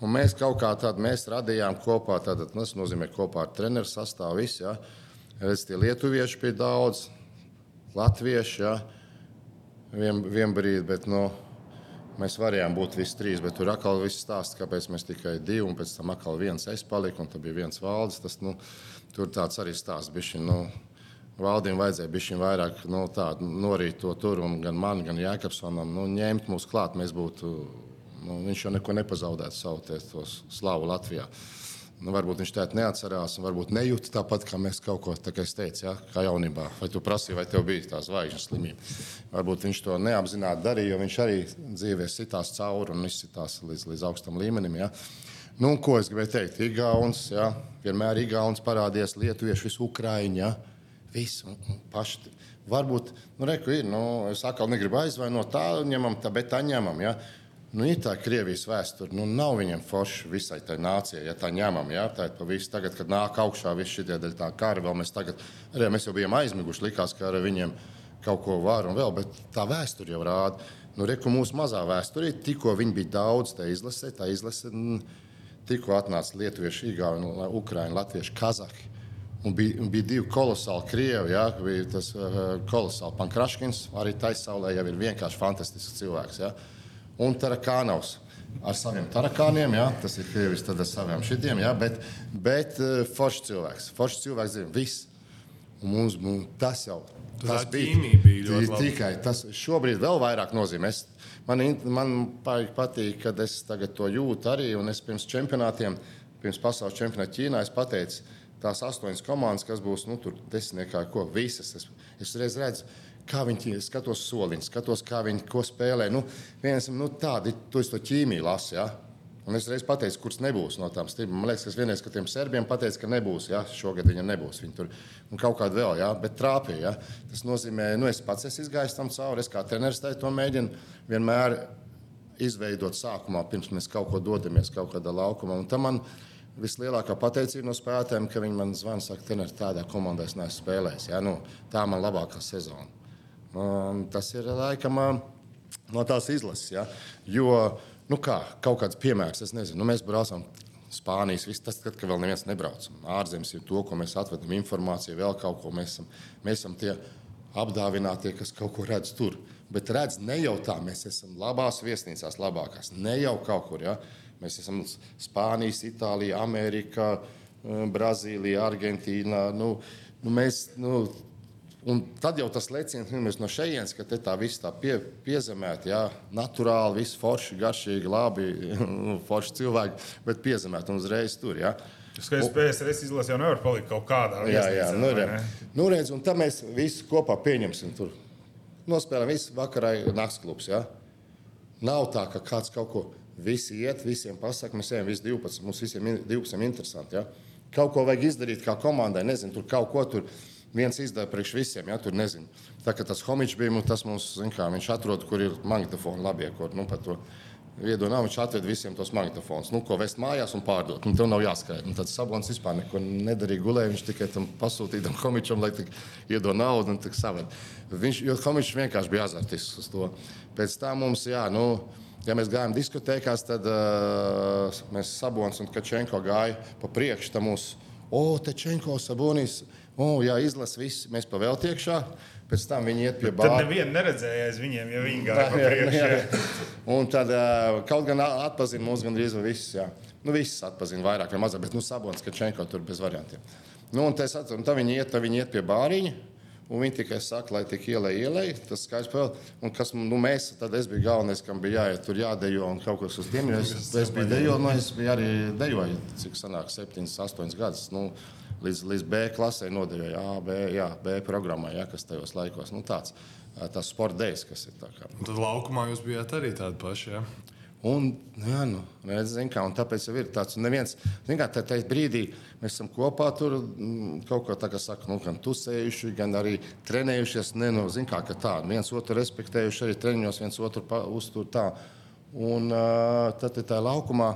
Un mēs kaut kā tādu radījām kopā. Tātad, tas nozīmē kopā ar treneru sastāvu. Visi, ja. Redz, tie lietuvieši bija daudz, latvieši. Ja. Vien, vien brīdi, bet nu, mēs varējām būt visi trīs. Bet tur atkal viss stāsts, kāpēc mēs tikai divi, un pēc tam atkal viens es paliku, un tur bija viens valdes. Tas, nu, tur tāds arī stāsts bija. Nu, Valdījumam vajadzēja šim vairāk nu, norīt to tur, un gan man, gan Jēkabsonam nu, ņemt mūs klāt. Mēs būtu, nu, viņš jau neko nepazaudētu savu to slavu Latvijā. Nu, varbūt viņš tādu neatcerās, un varbūt nejūta tāpat, kā mēs kaut ko teicu, ja? kā jaunībā. Vai tu prasīji, vai tev bija tā zvaigžņu slimība? Varbūt viņš to neapzināti darīja, jo viņš arī dzīvē sitās cauri un izsitās līdz, līdz augstam līmenim. Ja? Nu, ko es gribēju teikt? Igauns, ja? vienmēr Igauns parādījās, Lietuvieši, visi Ukraiņi. Ja? Un paši. Varbūt, nu, reku, ir, nu, es atkal negribu aizvainot tā, ņemam, tā, bet tā ņemam. Ja? Nu, ir tā Krievijas vēsture, nu, nav viņiem forši visai tai nācijai, ja tā ņemam. Ja? Tā ir pa visu, tagad, kad nāk augšā viss šī dēļ tā kara, vēl mēs tagad, arī mēs jau bijām aizmiguši, likās, ka ar viņiem kaut ko var un vēl, bet tā vēsture jau rāda. Nu, reku mūsu mazā vēsturē, tikko viņi bija daudz, tā izlase, tā izlase, tikko atnāca lietuvieši, igauni, ukraini, latvieši, kazaki. Un bija, bija divi kolosāli krievi. Ja? Bija tas uh, kolosāli Pankraškins, arī taisnē jau ir vienkārši fantastisks cilvēks. Ja? Un Tarakānaus ar saviem tarakāniem, ja? tas ir krievis ar saviem šitiem, ja? bet, bet uh, foršs cilvēks. Foršs cilvēks zina viss. Un mums, mums tas jau tas tā bija. bija tikai tas šobrīd vēl vairāk nozīmē. Es, man, man patīk, kad es to jūtu arī. Un es pirms čempionātiem, pirms pasaules čempionāta Ķīnā, pateicu, tās astoņas komandas, kas būs nu, tur desmitniekā, ko visas. Es, es redzu, kā viņi skatos soliņus, skatos, kā viņi ko spēlē. Nu, viens, nu, tādi, tu to ķīmiju lasi. Ja? Un es reiz pateicu, kurš nebūs no tām strīdām. Man liekas, ka vienreiz, ka tiem serbiem pateica, ka nebūs. Ja? Šogad viņam nebūs. Viņi tur kaut kāda vēl, ja? bet trāpīja. Ja? Tas nozīmē, ka nu, es pats esmu izgājis tam cauri. Es kā treneris to mēģinu vienmēr izveidot sākumā, pirms mēs kaut ko dodamies kaut kādā laukumā. Un tam man vislielākā pateicība no spēlētājiem, ka viņi man zvana, saka, ka tādā komandā es neesmu spēlējis. Ja? Nu, tā ir man labākā sezona. Un tas ir laikam no tās izlases. Ja? Jo, nu kā, kaut kāds piemērs, es nezinu, nu, mēs braucam. Spānijas, viss tas, kad vēl neviens nebrauc. Ārzemes ir to, ko mēs atvedam, informāciju, vēl kaut ko. Mēs esam, mēs esam tie apdāvinātie, kas kaut ko redz tur. Bet redz ne jau tā, mēs esam labās viesnīcās, labākās. Ne jau kaut kur. Ja? Mēs esam Spānijas, Itālija, Amerika, eh, Brazīlija, Argentīna. Nu, nu mēs, nu, Un tad jau tas leciens nu, no šejienes, ka tā viss tā pie, piezemēta, jā, naturāli, viss forši, garšīgi, labi, nu, forši cilvēki, bet piezemēta un uzreiz tur. Jā. Skaidrs, ka PSRS izlase jau nevar palikt kaut kādā veidā. Jā, jā, nu, re, nu, redz, un tad mēs visi kopā pieņemsim tur. Nospēlējam visu vakarā nakts klubs. Jā. Nav tā, ka kāds kaut ko Visi iet, visiem pasakā, mēs ejam, visi 12. Mums visiem 12 interesanti. Ja? Kaut ko vajag izdarīt kā komandai, nezinu, tur kaut ko tur viens izdara priekš visiem. Ja? Tur nezinu. Tā kā tas homičs bija, tas mums, kā, viņš atrod, kur ir magnetofoni labie, kur nu, par to. Viedo nav, viņš atved visiem tos magnetofonus, nu, ko vest mājās un pārdot. Un tev nav jāskaidro. Un tad Sabons vispār neko nedarīja, gulēja. Viņš tikai tam pasūtīja tam komičam, lai iedod naudu un tā savādi. Viņš, jo komičs vienkārši bija azartisks uz to. Pēc tam mums, jā, nu, Ja mēs gājām diskotēkās, tad uh, mēs Sabons un Kačenko gāja pa priekšu. Tam mums, o, Tečenko, Sabonis, o, jā, izlasa visi, mēs pa vēl tiekšā. Pēc tam viņi iet pie bāra. Tad nevienu neredzēja aiz viņiem, ja viņi gāja pa priekšu. Un tad kaut gan atpazina mūs gandrīz visus. Jā. Nu, visus atpazina vairāk vai mazāk, bet nu, Sabons, Kačenko tur bez variantiem. Nu, un, atceru, un tad viņi iet, tad viņi iet pie bāriņa. Un viņi tikai saka, lai tik ielai, ielai. Tas skaidrs. Un kas nu, mēs, tad es biju galvenais, kam bija jāiet tur jādejo un kaut kas uz tiem. Es, es biju dejo, nu, es biju arī dejoju, cik sanāk, 7, 8 gadus. Nu, līdz, līdz B klasē nodejoju, A, B, jā, B programmai, jā, kas tajos laikos. Nu, tāds, tas sporta dēļ, kas ir tā tad laukumā jūs bijāt arī tādi paši. Jā? Un, jā, nu, redz, zin, kā, un tāpēc ir tāds, un neviens, kā, tā, tā brīdī mēs esam kopā tur mm, kaut ko tā kā saka, nu, gan tusējuši, gan arī trenējušies, ne, nu, zin, kā, ka tā, viens otru respektējuši, arī treniņos viens otru uztur tā. Un uh, tad tā laukumā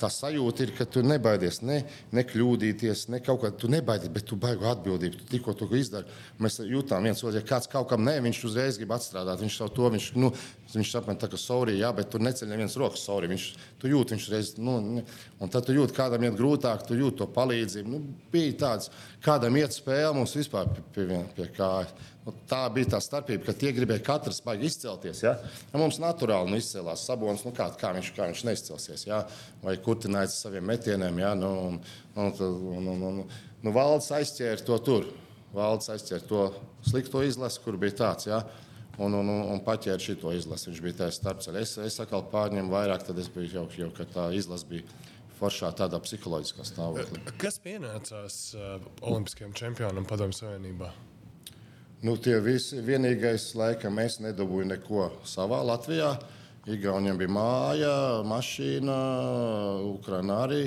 tā sajūta ir, ka tu nebaidies ne, ne kļūdīties, ne kaut kā tu nebaidies, bet tu baigi atbildību. Tu tikko to izdari. Mēs jūtām viens otru, ja kāds kaut kam nē, viņš uzreiz grib atstrādāt. Viņš savu to, viņš, nu, viņš saprot, kā sorry, jā, bet tur neceļ neviens rokas sorry. Viņš, tu jūti, viņš reiz, nu, ne, un tad tu jūti, kādam iet grūtāk, tu jūti to palīdzību. Nu, bija tāds, kādam iet spēle mums vispār pie, pie, pie kājas. Nu, tā bija tā starpība, ka tie gribēja katrs baigi izcelties. Ja? Ja mums naturāli nu, izcēlās sabons, nu, kā, kā, viņš, kā viņš neizcelsies. Ja? Vai kurtinājis saviem metieniem. Ja? Nu, un, un, un, un, un, nu, valdes aizķēra to tur. Valdes aizķēra to slikto izlasi, kur bija tāds. Ja? Un, un, un, un paķēra šo izlasi. Viņš bija tāds starpceļš. Es, es atkal pārņēmu vairāk, tad es biju jau, jau ka tā izlase bija foršā tādā psiholoģiskā stāvoklī. Kas pienācās uh, Olimpiskajam čempionam Padomju Savienībā? Nu, tie visi vienīgais, laikam, es nedabūju neko savā Latvijā. Igauniem bija māja, mašīna, Ukraiņā arī.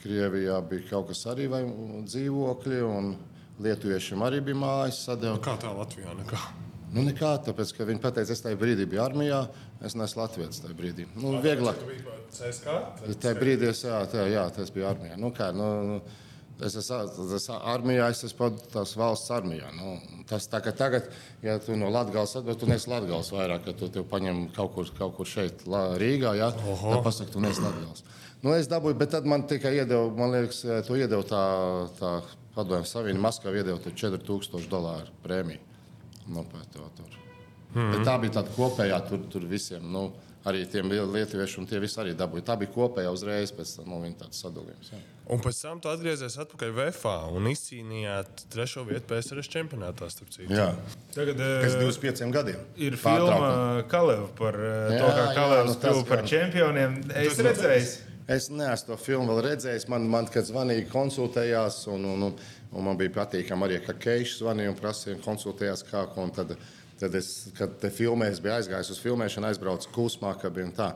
Krievijā bija kaut kas arī vai dzīvokļi, un Lietuviešiem arī bija mājas. Sadeva. Nu, kā tā Latvijā? Nekā? Nu, nekā, tāpēc, ka viņi teica, es tajā brīdī biju armijā, es neesmu Latvijas tajā brīdī. Nu, vieglāk. Tajā brīdī es, jā, tā, jā, tas bija armijā. Nu, kā, nu, nu, Es esmu armijā, es esmu tās valsts armijā. Nu, tas tā kā tagad, ja tu no Latvijas atbrauc, tu neesi Latvijas vairāk, ka tu tev paņem kaut kur, kaut kur šeit, Rīgā. Ja? Tad pasaka, tu neesi Latvijas. Nu, es dabūju, bet tad man tikai iedeva, man liekas, to iedeva tā, tā padomju savienība. Maskavā iedeva 4000 dolāru prēmiju. Nu. Mm -hmm. Tā bija tāda kopējā tur, tur visiem. Nu, arī tiem lietuviešiem, tie visi arī dabūja. Tā bija kopējā uzreiz pēc tam nu, tāds sadalījums. Jā. Un pēc tam tu atgriezies atpakaļ VFā un izcīnījāt trešo vietu PSRS čempionātā. Jā, tagad pēc 25 gadiem. Ir filma Kaleva par jā, to, kā Kalevs nu, kļuva par čempioniem. Es redzēju. Es neesmu to filmu vēl redzējis. Man, man kad zvanīja, konsultējās, un, un, un, un man bija patīkami arī, ka Keišs zvanīja un prasīja, konsultējās kā ko. Tad, es, kad te filmēju, biju aizgājis uz filmēšanu, aizbraucu kūsmā, ka bija tā.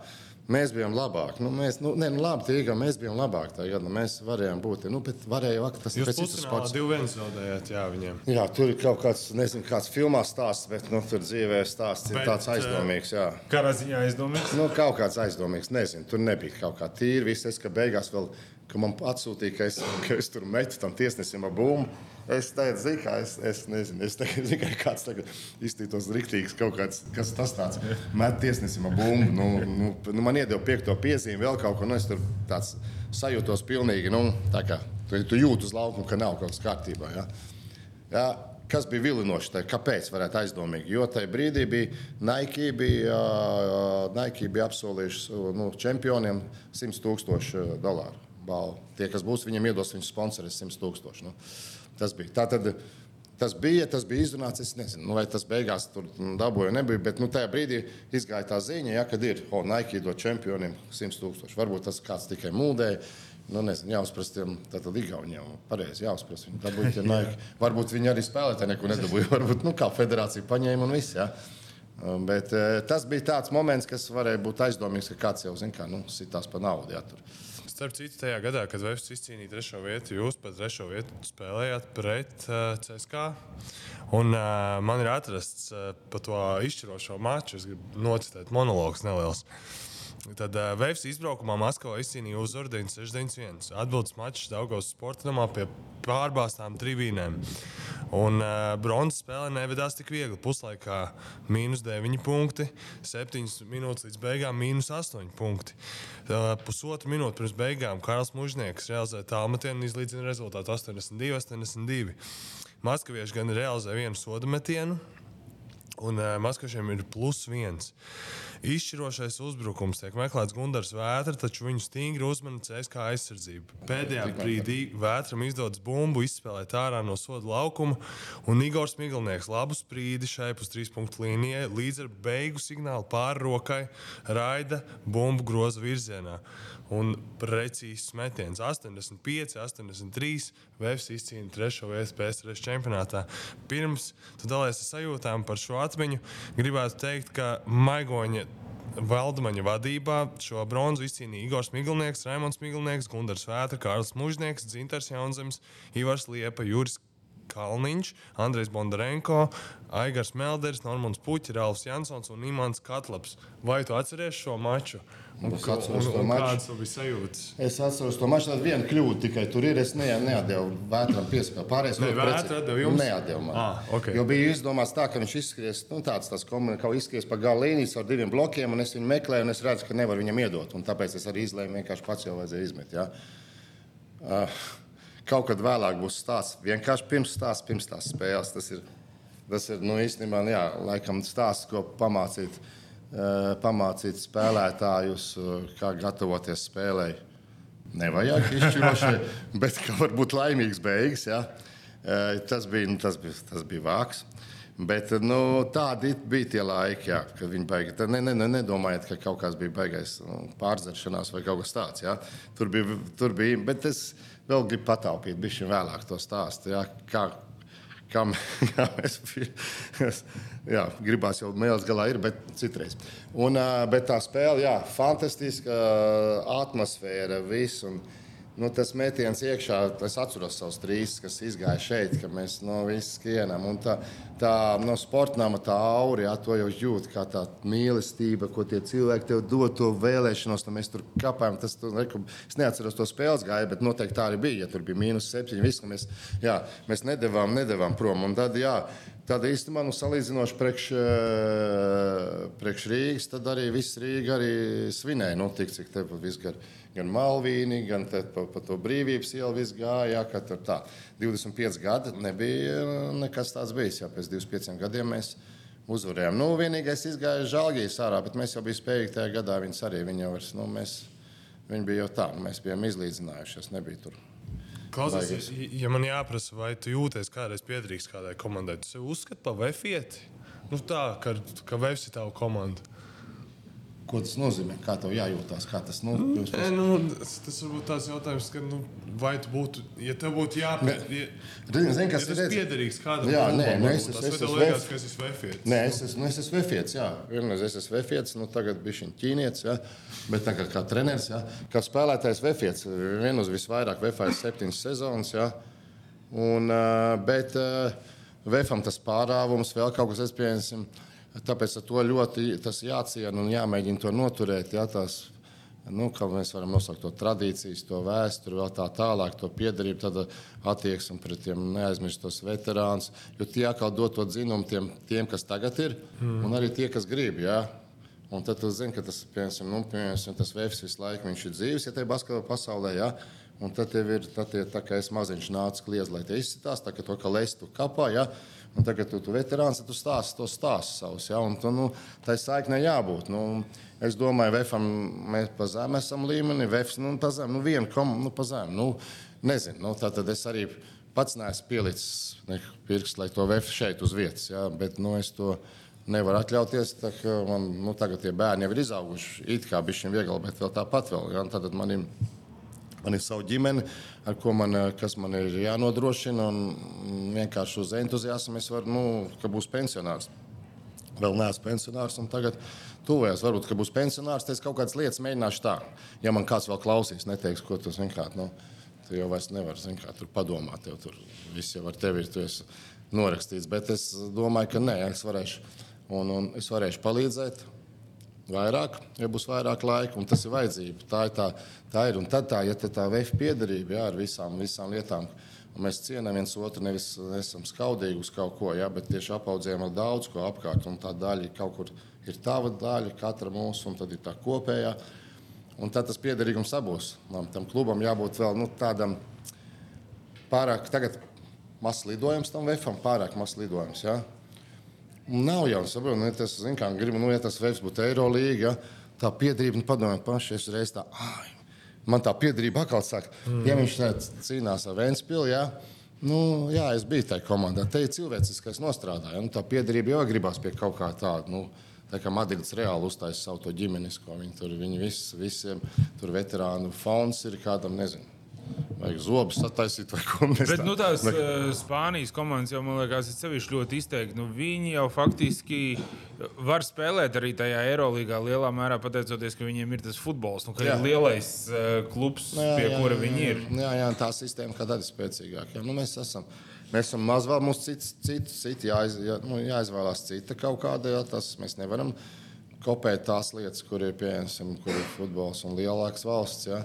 Mēs bijām labāki. Nu, mēs, nu, ne, nu, labi, tīgā, mēs bijām labāki. Tagad, nu, mēs varējām būt. Nu, bet varēja vakt, tas ir pēc sports. Divi viens zaudējāt, jā, viņiem. Jā, tur ir kaut kāds, nezinu, kāds filmā stāsts, bet nu, tur dzīvē stāsts bet, ir tāds aizdomīgs. Jā. Kādā ziņā aizdomīgs? Nu, kaut kāds aizdomīgs, nezinu. Tur nebija kaut kā tīri. Viss es, ka beigās vēl, ka man atsūtīja, ka es, ka es tur metu tam tiesnesim ar bumbu. Es teicu, zinu, kā es, es nezinu, es teicu, kā kāds tagad iztītos riktīgs kaut kāds, kas tas tāds met tiesnesim ar bumbu. Nu, nu, nu, man iedeva piekto piezīmi, vēl kaut ko, nu es tur tāds sajūtos pilnīgi, nu, tā kā tu, tu jūti uz laukuma, ka nav kaut kas kārtībā. Ja? Ja, kas bija vilinoši? Tā, kāpēc varētu aizdomīgi? Jo tajā brīdī bija Nike, bija, uh, Nike bija apsolījuši nu, čempioniem 100 tūkstošu dolāru balvu. Tie, kas būs, viņiem iedos viņu sponsorus 100 tūkstošu. Nu. Tas bija. Tātad, Tas bija, tas bija izrunāts. Es nezinu, nu, vai tas beigās tur dabūja, nebija. Bet nu, tajā brīdī izgāja tā ziņa, ja, kad ir oh, Nike dot čempioniem 100 tūkstoši. Varbūt tas kāds tikai mūdēja. Nu, nezinu, jāuzprast tiem Igauniem. Pareizi jāuzprast. Viņi dabūja tie Nike. Varbūt viņi arī spēlētāji neko nedabūja. Varbūt nu, kā federācija paņēma un viss. Ja. Um, bet eh, tas bija tāds moments, kas varēja būt aizdomīgs, ka kāds jau zina, kā nu, sitās pa naudu. Ja, tur. Starp citu, tajā gadā, kad Vēstures izcīnīja trešo vietu, jūs pat trešo vietu spēlējāt pret uh, CSK. Un, uh, man ir atrasts uh, par to izšķirošo maču. Es gribu nocitēt monologus neliels. Tad uh, Vēstures izbraukumā Maskavā izcīnīja uzvaru 961. Atbildes mačs Daugos sporta namā pie pārbāztām tribīnēm. Un uh, bronzas spēlē nevedās tik viegli. Puslaikā mīnus 9 punkti, 7 minūtes līdz beigām mīnus 8 punkti. Uh, pusotru minūti pirms beigām Karls Mužnieks realizēja tālmetienu un izlīdzina rezultātu 82, 82. Maskavieši gan realizēja vienu sodu metienu, un uh, Maskaviešiem ir plus viens. Izšķirošais uzbrukums tiek meklēts Gunārs Vētra, taču viņu stingri uzmana CSK aizsardzība. Pēdējā brīdī Vētram izdodas bumbu izspēlēt ārā no soda laukuma, un Igors Miglnieks labu sprīdi šai pus trīs punktu līnijai līdz ar beigu signālu pārrokai raida bumbu groza virzienā un precīzs metiens. 85, 83. Vēs izcīnīja trešo vietu PSRS čempionātā. Pirms tu dalies ar sajūtām par šo atmiņu, gribētu teikt, ka Maigoņa Valdemaņa vadībā šo bronzu izcīnīja Igors Miglnieks, Raimons Miglnieks, Gunārs Vētra, Kārls Mužnieks, Dzintars Jaunzems, Ivars Liepa, Juris Kalniņš, Andrejs Bondarenko, Aigars Melders, Normons Puķis, Ralfs Jansons un Imants Katlaps. Vai tu atceries šo maču? Un, Es atceros un, to maču. kādas bija sajūtas? Es atceros to maču, tad viena kļūda tikai tur ir. Es ne, neatdevu vētram piespēli. Pārējais Ne, ļoti Vētra precīzi. atdeva jums? Neatdevu man. Ah, ok. Jo bija izdomāts tā, ka viņš izskries, nu tāds tas komunikācijas, kā izskries pa gala līnijas ar diviem blokiem, un es viņu meklēju, un es redzu, ka nevaru viņam iedot. Un tāpēc es arī izlēmu vienkārši pats jau vajadzēja izmet. Ja? Uh, kaut kad vēlāk būs stāsts. Vienkārši pirms stāsts, pirms tās spēles. Tas ir, tas ir nu, īstenībā, jā, laikam stāsts, ko pamācīt, uh, pamācīt spēlētājus, uh, kā gatavoties spēlēji. Nevajag izšķiroši, bet kā var būt laimīgs beigas. Ja? Uh, Tas bija, nu, tas bija, tas bija vāks. Bet nu, tādi bija tie laiki, jā, kad viņi beigās. Ne, ne, ne, nedomājiet, ka kaut kas bija beigais nu, pārdzeršanās vai kaut kas tāds. Jā. Tur bija, tur bija, bet es vēl gribu pataupīt, bija šī vēlāk to stāstu. Jā, kā, kā, mē- kā mēs jā, gribās jau mēlis galā ir, bet citreiz. Un, bet tā spēle, jā, fantastiska atmosfēra, viss. Un, Nu, tas metiens iekšā, es atceros savus trīs, kas izgāja šeit, ka mēs no visas skrienam. Un Tā, tā no sportnāma tā aura, jā, to jau jūt, kā tā mīlestība, ko tie cilvēki tev dod, to vēlēšanos. tad Mēs tur kāpājam. Tas, tu, reku, es neatceros to spēles gāju, bet noteikti tā arī bija. Ja tur bija mīnus septiņi, viss, ka mēs, jā, mēs nedavām, nedavām prom. Un tad, jā, Tad īstenībā, nu, salīdzinoši priekš, eh, priekš Rīgas, tad arī viss Rīga arī svinēja. Nu, tik, cik te viss gar, gan Malvīni, gan pa, pa to brīvības ielu viss gāja. Jā, tur tā 25 gadi nebija nekas tāds bijis. Jā, pēc 25 gadiem mēs uzvarējām. Nu, vienīgais izgāja Žalgijas ārā, bet mēs jau bijām spējīgi tajā gadā viņus arī. Viņi jau vairs, nu, mēs, viņi bija jau tā, nu, mēs bijām izlīdzinājušies, nebija tur. Klausies, ja man jāprasa, vai tu jūties kādreiz piederīgs kādai komandai, tu sev uzskati par vefieti? Nu, tā, ka, ka vefs ir tava komanda. Ko tas nozīmē? Kā tev jājūtās? Kā tas, nu, jums E, nu, tas, tas varbūt tāds jautājums, ka, nu, vai tu būtu, ja tev būtu jāpiedara, Zini, zini, kas ja ir piederīgs kādam Jā, nē, nu, es- es- es esmu liekas, ka es esmu vefietis? Nē, es esmu, es esmu vefietis, jā. Vienreiz es esmu vefietis, nu tagad bija šī ķīnietis, jā. Bet tagad kā treneris, jā. Kā spēlētājs vefietis, vien uz visvairāk vefais septiņas sezonas, jā. Un, bet vefam tas pārāvums vēl kaut kas, es pieņemsim, tāpēc to ļoti tas jāciena un jāmēģina to noturēt, jā, tās, nu, kā mēs varam nosaukt to tradīcijas, to vēsturi, vēl tā tālāk, to piedarību, tad attieksmi pret tiem neaizmirstos veterānus. Jo tie atkal dod to dzinumu tiem, tiem kas tagad ir, mm. un arī tie, kas grib. Jā. Un tad tu zini, ka tas, piemēram, nu, piemēram, tas vefs visu laiku viņš ir dzīves, ja te basketbolā pasaulē. Jā. Un tad tev ir, tad tie, tā kā es maziņš nācu kliedz, lai te izsitās, tā kā to, ka leist tu kapā, jā. Un tagad tu, tu veterāns, tu stāsti to stāstu savus, jā. Un tu, nu, tai saiknē jābūt. Nu, es domāju, vefam mēs pa zem esam līmenī, vefs, nu, pa zem, nu, viena kom, nu, pa zem, nu, nezinu. Nu, tā tad es arī pats neesmu pielicis ne, pirkstu, lai to vefu šeit uz vietas, jā. Bet, nu, es to nevaru atļauties. Man, nu, tagad tie bērni jau ir izauguši. It kā bija šiem viegli, bet vēl tāpat vēl. Ja? Tad man ir, man ir sava ģimene, ar ko man, eh, man ir jānodrošina. Un vienkārši uz entuziasmu es varu, nu, ka būs pensionārs. Vēl neesmu pensionārs, un tagad tuvējos. Varbūt, ka būs pensionārs, tad es kaut kādas lietas mēģināšu tā. Ja man kāds vēl klausīs, neteiks, ko tas vienkārši. Nu, Tu jau vairs nevari kā, tur padomāt, tev tur viss jau ar tevi ir tu esi norakstīts. Bet es domāju, ka nē, es varēšu, un, un es varēšu palīdzēt vairāk, ja būs vairāk laika, un tas ir vajadzība. Tā ir tā, tā ir. Un tad tā, ja tā vefa piedarība jā, ar visām, visām lietām, un mēs cienām viens otru, nevis esam skaudīgi uz kaut ko, jā, bet tieši apaudzējam ar daudz ko apkārt, un tā daļa kaut kur ir tava daļa, katra mūsu, un tad ir tā kopējā. Un tad tas piederīgums abos. Man tam klubam jābūt vēl nu, tādam pārāk, mazs lidojums tam vefam, pārāk mazs lidojums. Ja? Nav jau saprotu, nu, ja tas, kā, gribu, nu, ja tas veids būtu Eirolīga, ja? tā piedarība, nu, padomājiet, paši es reiz tā, ai, man tā piedarība atkal saka, mm. ja viņš tā cīnās ar Vēnspili, ja? nu, jā, es biju tajā komandā, te ir cilvēciskais nostrādājums, ja? nu, tā piedarība jau gribās pie kaut kā tāda. Nu, Tā kā Madrids reāli uztaisīja savu to ģimenisko, viņi tur viņi vis, visiem tur veterānu fonds ir kādam, nezinu, vajag zobus sataisīt vai ko mēs Bet nu, tās uh, Spānijas komandas jau, man liekas, ir sevišķi ļoti izteikti. Nu, viņi jau faktiski var spēlēt arī tajā Eirolandā lielā mērā pateicoties, ka viņiem ir tas futbols, nu, ka jā. ir lielais uh, klubs, jā, pie jā, kura jā, viņi ir. Jā, jā, tā sistēma kā tāda spēcīgāka. Nu, mēs esam. Mēs esam maz vēl, mums cits, cits, cits jāiz, jā, nu, jāizvēlās cita kaut kāda. Jā, tas mēs nevaram kopēt tās lietas, kur ir pieejams, kur ir futbols un lielāks valsts. Jā.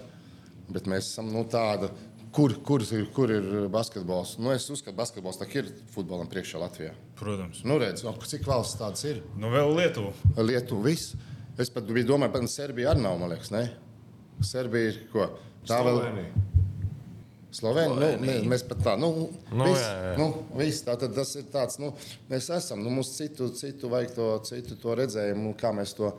Bet mēs esam nu, tāda Kur, kur, ir, kur ir basketbols? Nu, es uzskatu, ka basketbols ir futbolam priekšā Latvijā. Protams. Nu, redz, no, cik valsts tādas ir? Nu, vēl Lietuva. Lietuva viss. Es pat biju domājis, ka Serbija arī nav. Man liekas, ne? Serbija ir ko? Tā Slovenija. vēl. Slovēnija. Nu, ne, mēs pat tā, nu, nu, vis, jā, jā. Nu, vis, tā tad tas ir tāds, nu, mēs esam, nu, mums citu, citu vajag to, citu to redzējumu, kā mēs to,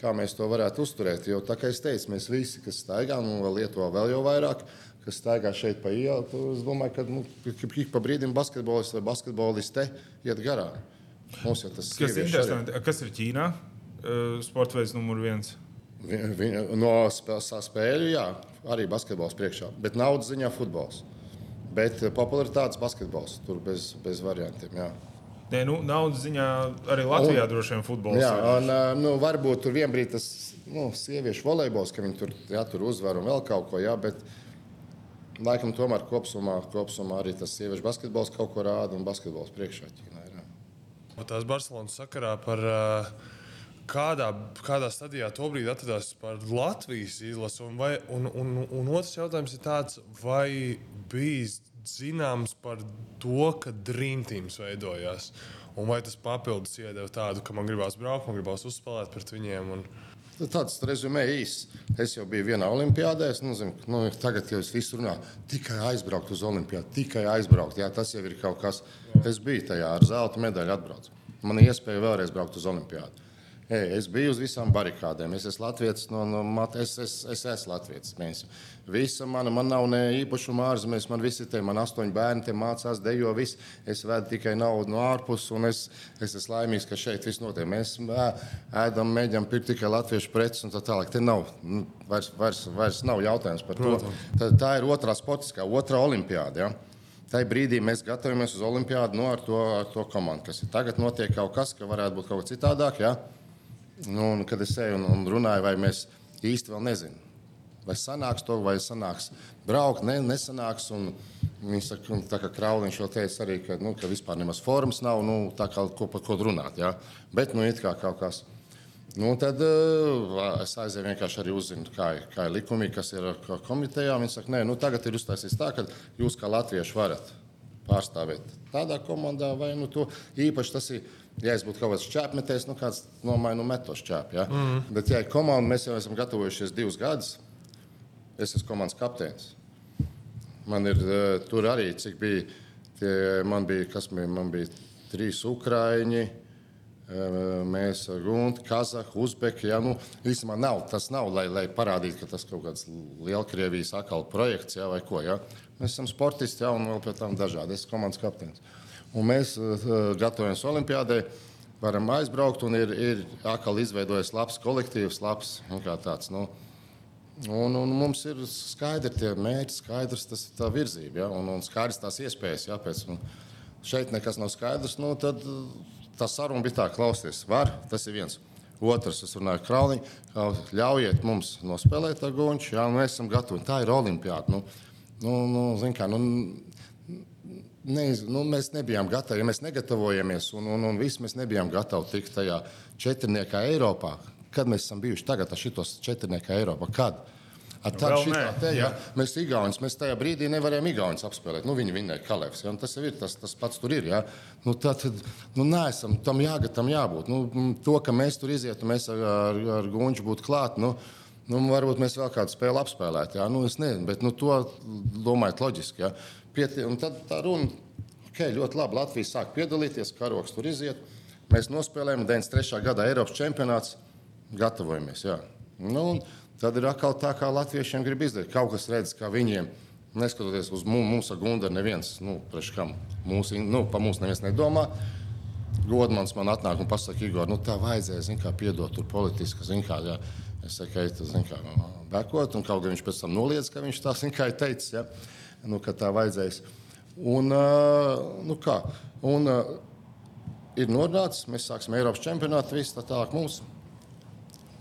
kā mēs to varētu uzturēt. Jo, tā kā es teicu, mēs visi, kas staigā, nu, vēl Lietuvā vēl jau vairāk, kas staigā šeit pa ielu. Es domāju, ka nu, ik pa brīdim basketbolists vai basketboliste iet garām. Mums jau tas kas ir interesanti. Kas ir Ķīnā? Sporta veids numur viens. Viņa, no spēļu, jā, arī basketbols priekšā, bet naudas ziņā futbols. Bet popularitātes basketbols tur bez, bez variantiem. Jā. Nē, nu, naudas ziņā arī Latvijā un, droši vien futbols. Jā, un, nu, varbūt tur vienbrīd tas nu, sieviešu volejbols, ka viņi tur, jā, tur uzvar un vēl kaut ko. Jā, bet, Laikam tomēr kopsumā, kopsumā arī tas sieviešu basketbols kaut ko rāda un basketbols priekšā Ķīnā. Tās Barcelonas sakarā par uh, kādā, kādā stadijā tobrīd atradās par Latvijas izlasi. Un, vai, un, un, un otrs jautājums ir tāds, vai bija zināms par to, ka Dream Teams veidojās? Un vai tas papildus iedeva tādu, ka man gribās braukt, man gribās uzspēlēt pret viņiem? Un... Nu, tāds rezumē īsts. Es jau biju vienā olimpiādē. Es nezinu, nu, tagad, kad es visu runāju, tikai aizbraukt uz olimpiādu, tikai aizbraukt. Jā, tas jau ir kaut kas. Es biju tajā ar zelta medaļu atbraucu. Man ir iespēja vēlreiz braukt uz olimpiādu. Ei, es biju uz visām barikādēm. Es esmu Latvijas, no, no, es, es, es esmu Latvijas. Mēs. Visa mana, man nav ne īpašuma ārzemēs, man visi te, man astoņi bērni te mācās, dejo viss. Es vedu tikai naudu no ārpuses, un es, es esmu laimīgs, ka šeit viss notiek. Mēs ēdam, mēģinām pirkt tikai latviešu preces un tā tālāk. Te nav, nu, vairs, vairs, vairs nav jautājums par to. Tā, tā ir otrā sportiskā, otrā olimpiāda. Ja? Tajā brīdī mēs gatavojamies uz olimpiādu no, nu, ar, to, ar to komandu, kas ir. Tagad notiek kaut kas, ka varētu būt kaut kas citādāk. Ja? Nu, kad es eju un, un runāju, vai mēs īsti vēl nezinām, vai sanāks to, vai sanāks braukt, ne, nesanāks. Viņš saka, tā kā Krauliņš jau teica, arī, ka, nu, ka vispār nemaz formas nav, nu, tā kā ko par ko runāt. Ja? Bet, nu, it kā kaut kas. Nu, tad uh, es aizēju vienkārši arī uzzinu, kā, kā ir likumi, kas ir komitejā. Viņi saka, nē, nu, tagad ir uztaisīts tā, ka jūs kā latvieši varat pārstāvēt tādā komandā, vai nu, to īpaši tas ir ja es būtu kaut kāds čēpmetējs, nu kāds nomaiņu nu, metos čēp. Ja? Mm. Bet, ja ir komanda, mēs jau esam gatavojušies divus gadus. Es esmu komandas kapteinis. Man ir uh, tur arī, cik bija, tie, man bija, kas bija, man bija trīs ukrāņi. Uh, mēs Guntu, Kazahu, Uzbeku. Ja, nu, īstenībā nav, tas nav, lai, lai parādītu, ka tas kaut kāds Lielkrievijas akālu projekts ja, vai ko. Ja. Mēs esam sportisti ja, un vēl pēc tam dažādi. Es esmu komandas kapteinis. Un mēs uh, gatavojamies Olimpijādai, varam aizbraukt, un ir, ir atkal izveidojis labs kolektīvs, labs nu, tāds. Nu, un, un mums ir skaidri tie mērķi, skaidrs tas tā virzība, ja, un, un skaidrs tās iespējas. Ja, pēc, šeit nekas nav skaidrs, nu, tad tā saruna bija tā, klausieties, var, tas ir viens. Otrs, es runāju ar Krauliņu, ļaujiet mums nospēlēt ar Gunču, ja mēs esam gatavi. Tā ir olimpiāda. Nu, nu, nu, kā, nu, ne, nu, mēs nebijām gatavi. Ja mēs negatavojamies, un, un, un visi mēs nebijām gatavi tikt tajā četrniekā Eiropā. Kad mēs esam bijuši tagad ar šitos četrniekā Eiropā? Kad? Šitā, te, ja, mēs Igaunus, mēs tajā brīdī nevarējām Igaunus apspēlēt. Nu, viņi vinnēja Kalevs. Ja, tas ir tas, tas pats tur ir. Ja. Nu, tad, nu, neesam, tam, jāgat, tam jābūt. Nu, to, ka mēs tur izietu, mēs ar, ar, ar Gunču būtu klāt. Nu, Nu, varbūt mēs vēl kādu spēli apspēlētu. Ja? Nu, es nezinu, bet nu, to domājot loģiski. Ja? Pieti, un tad tā runa, okay, ļoti labi Latvija sāk piedalīties, karoks tur iziet. Mēs nospēlējām 93. gada Eiropas čempionāts, gatavojamies. Jā. Nu, tad ir atkal tā, kā latviešiem grib izdarīt. Kaut kas redz, kā viņiem, neskatoties uz mums, mums ar Gundaru, neviens, nu, kam mūsu, nu, pa mums neviens nedomā. Godmans man atnāk un pasaka, Igor, nu tā vajadzēja, zin kā, piedot tur politiski, zin kā, jā. Es saku, ej, tu, zin kā, bekot, un kaut kā viņš pēc tam noliedz, ka viņš tā, zin kā, ir teicis, jā. Nu, ka tā vajadzēs. Un, nu kā, un, ir norādīts, mēs sāksim Eiropas čempionātu, viss tā tālāk mums.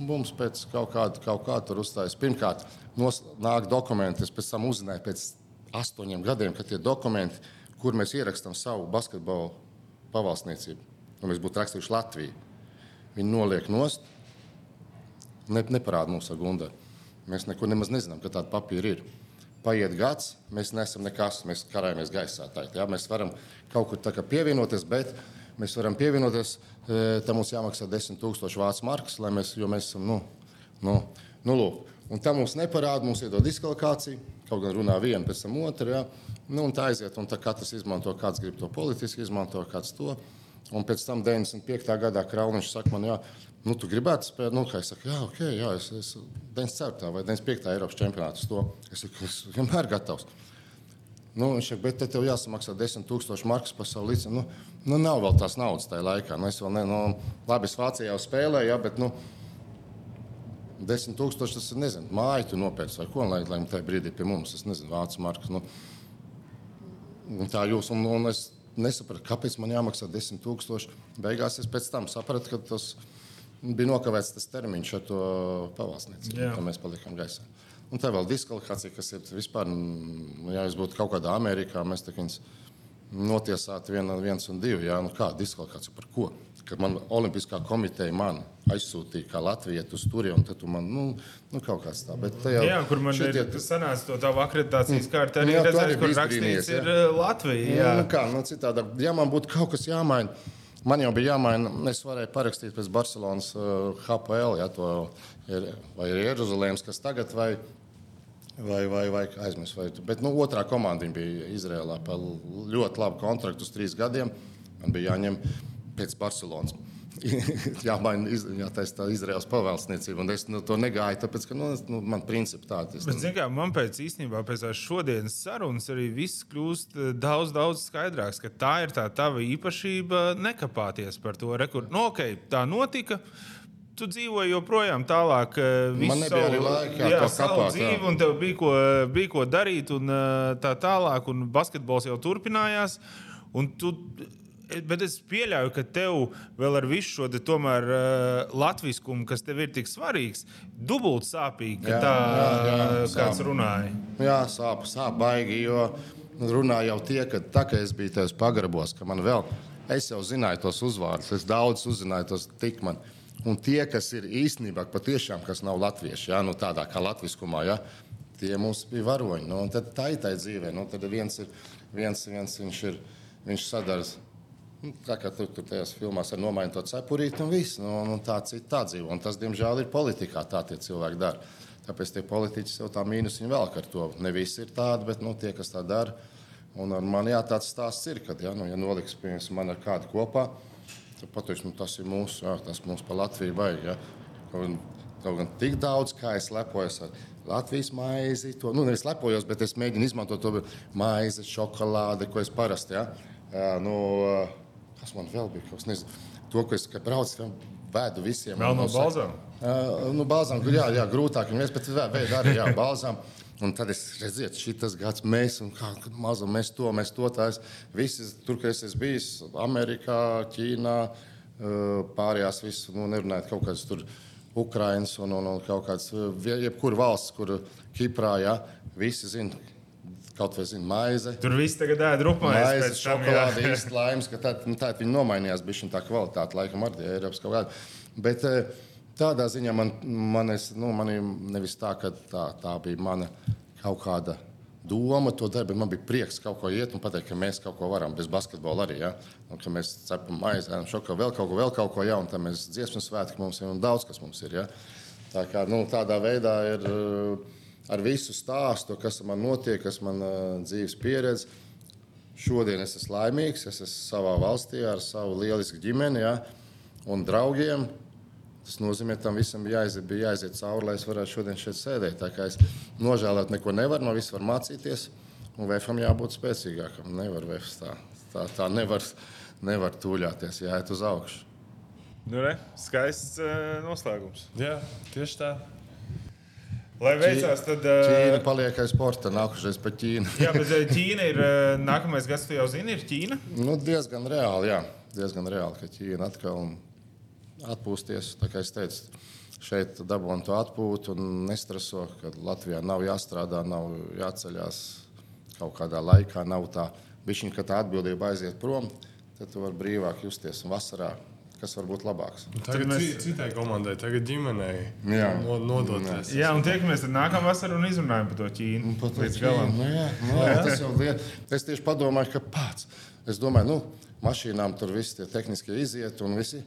Mums pēc kaut kāda, kaut kā tur uzstājas. Pirmkārt, nos, nāk dokumenti, es pēc tam uzzināju pēc astoņiem gadiem, ka tie dokumenti, kur mēs ierakstām savu basketbolu pavalsniecību, un mēs būtu rakstījuši Latviju, viņi noliek nost, ne, neparāda mums ar gundu. Mēs neko nemaz nezinām, ka tāda papīra ir. Paiet gads, mēs nesam nekas, mēs karājamies gaisā. Tā, ja? Mēs varam kaut kur pievienoties, bet mēs varam pievienoties, e, tam mums jāmaksā 10 000 vācu markas, lai mēs, mēs esam, nu, nu, nu lūk. Un tam mums neparāda, mums iedod diskvalifikāciju, kaut gan runā viena, pēc tam otra. Ja? Nu, un tā aiziet, un tā katrs izmanto, kāds grib to politiski izmanto, kāds to. Un pēc tam 95. gadā Krauniņš saka, man, jā, nu, tu gribētu spēlēt, nu, kā es saku, jā, ok, jā, es, es 94. vai 95. Eiropas čempionāts. Es saku, es vienmēr gatavs. Nu, viņš saka, bet tev jāsamaksā 10,000 markas par savu līdzi. Nu, nu, nav vēl tās naudas tajā laikā. Nu, es vēl ne, nu, labi, es Vācijā jau spēlēju, ja, bet, nu, 10,000 tas ir, nezinu, māju tu nopērci vai ko, lai, lai tajā brīdī pie mums, es nezinu, vācu markas. Nu, tā jūs, un, un es nesapratu, kāpēc man jāmaksā 10,000. Beigās es pēc tam sapratu, ka tas bija nokavēts tas termiņš ar to pavalsniecību, ka mēs palikām gaisā. Un tā vēl diskvalifikācija, kas ir vispār, ja es būtu kaut kādā Amerikā, mēs tā viņus notiesātu vien, viens un divi. Jā, nu kā diskvalifikācija par ko? Kad man Olimpiskā komiteja man aizsūtīja kā Latviju uz turieni, tad tu man, nu, nu kaut kāds tā. Bet tajā, jā, kur man šitie, ir sanāca to tavu akreditācijas kārtu, arī redzēju, kur rakstīts jā. ir Latvija. Jā, nu, kā, nu, citādi, ja man būtu kaut kas jāmaina, man jau bija jāmaina, es varēju parakstīt pēc Barcelonas uh, HPL, ja to ir, vai ir Jeruzalemes, kas tagad vai Vai, vai, vai aizmirst, vai Bet nu, otrā komanda bija Izrēlā par ļoti labu kontraktu uz trīs gadiem. Man bija jāņem pēc Barcelonas. Jāmaina jā, tā Izraels pavēlsniecība. Un es nu, to negāju, tāpēc, ka nu, nu, man principi tādi ir. Bet, kā, man pēc īstenībā pēc šodienas sarunas arī viss kļūst eh, daudz, daudz skaidrāks, ka tā ir tā tava īpašība nekapāties par to. Rekur, nu, okay, tā notika tu dzīvoji joprojām tālāk. Eh, Man nebija savu, arī laika, jā, savu kapāt, dzīvi, jā. un tev bija ko, bija ko darīt, un eh, tā tālāk, un basketbols jau turpinājās. Tu, bet es pieļauju, ka tev vēl ar visu šo tomēr, uh, latviskumu, kas tev ir tik svarīgs, dubult sāpīgi, ka jā, tā jā, jā, kāds sāp. runāja. Jā, sāp, sāp baigi, jo runā jau tie, ka tā kā es biju tajos pagrabos, ka man vēl, es jau zināju tos uzvārdus, es daudz uzzināju tos tikmani. Un tie, kas ir īstenībā patiešām, kas nav latvieši, ja, nu, tādā kā latviskumā, ja, tie mums bija varoņi. Nu, tad tā ir tā dzīve. Nu, tad viens ir, viens, viens viņš ir, viņš sadars. Tā kā tur, tur tajās filmās ar nomainīt to cepurīti un viss. Nu, nu, tā cita dzīvo. Un tas, diemžēl, ir politikā. Tā tie cilvēki dara. Tāpēc tie politiķi jau tā mīnus viņa vēl ar to. Ne visi ir tādi, bet nu, tie, kas tā dara. Un ar mani jā, tāds stāsts ir, kad ja, nu, ja noliks piemēram, man ar kādu kopā pateiks, nu, tas ir mūsu, jā, tas mums pa Latviju vajag. Ja. Kaut gan tik daudz, kā es lepojos ar Latvijas maizi, to nu, nevis lepojos, bet es mēģinu izmantot to maizi, šokolādi, ko es parasti. Ja. Nu, kas man vēl bija? Kas, nezinu, to, ko es braucu, vēdu visiem. Vēl no balzām? Uh, nu, balzām, jā, jā, grūtāk viņiem, bet vēdu arī, jā, balzām. Un tad es redzēju, šis gads, mēs, un kā maza, mēs to, mēs to tās. Visi, tur, kur es esmu bijis, Amerikā, Ķīnā, pārējās visas, nu, nerunājot kaut kādas tur. Ukraiņas un, un, un kaut kāds, jebkura valsts, kur Kiprā, ja, visi zina, kaut vai zina, maize. Tur viss tagad ēd rupmaizi. Maize, šokolāde, īsti laimes, ka tā, nu, tā viņi nomainījās, bija tā kvalitāte, laikam, arī Eiropas kaut kāda. Bet, uh, Tādā ziņā man, man, es, nu, man nevis tā, ka tā, tā bija mana kaut kāda doma to darīt, bet man bija prieks kaut ko iet un pateikt, ka mēs kaut ko varam bez basketbola arī. Ja? Un, ka mēs cepam maizi, ēdam šokā, vēl kaut ko, vēl kaut ko jaunu, tad mēs dziesmu svētki mums ir un daudz kas mums ir. Ja? Tā kā, nu, tādā veidā ir ar visu stāstu, kas man notiek, kas man uh, dzīves pieredze. Šodien es esmu laimīgs, es esmu savā valstī ar savu lielisku ģimeni ja? un draugiem. Tas nozīmē, ka tam visam jāiziet, bija jāiziet cauri, lai es varētu šodien šeit sēdēt. Tā kā es nožēlot neko nevaru, no visu var mācīties. Un vēfam jābūt spēcīgākam. Nevar vēfs tā. Tā, tā nevar, nevar tūļāties, jāiet uz augšu. Nu, re, skaists uh, noslēgums. Jā, tieši tā. Lai veicās, tad. Ķīna Uh, paliek aiz sporta, nākušais pa Ķīnu. jā, bet Ķīna ir nākamais gads, tu jau zini, ir Ķīna. Nu, diezgan reāli, jā. Diezgan reāli, ka Ķīna atkal atpūsties. Tā kā es teicu, šeit dabūjām to atpūtu un nestreso, ka Latvijā nav jāstrādā, nav jāceļās kaut kādā laikā. Nav tā, bišķiņ, ka tā atbildība aiziet prom, tad tu vari brīvāk justies. Un vasarā, kas var būt labāks? Tagad mēs- citai komandai, tagad ģimenei Jā. no, nodoties. Jā, un tiekamies tad nākamā vasarā un izrunājam par to Ķīnu. Pat Līdz galam. Nu, jā, nu, jā, tas jau ir. Es tieši padomāju, ka pats. Es domāju, nu, mašīnām tur viss tie tehniskie iziet un visi.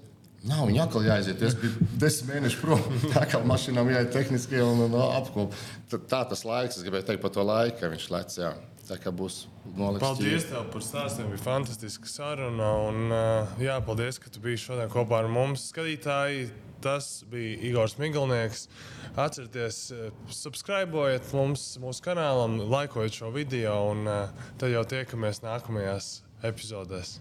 Nav viņa atkal jāiziet. Es biju desmit mēnešus prom. Tā kā mašīnām jāiet tehniskie un, un apkop. Tā, tā tas laiks, es gribēju teikt par to laiku, ka viņš lec. Jā. Tā kā būs nolikts. Paldies tev par stāstiem. Bija fantastiska saruna. Un, uh, jā, paldies, ka tu biji šodien kopā ar mums. Skatītāji, tas bija Igors Miglnieks. Atcerieties, uh, subscribējiet mums, mūsu kanālam, laikojiet šo video, un uh, tad jau tiekamies nākamajās epizodēs.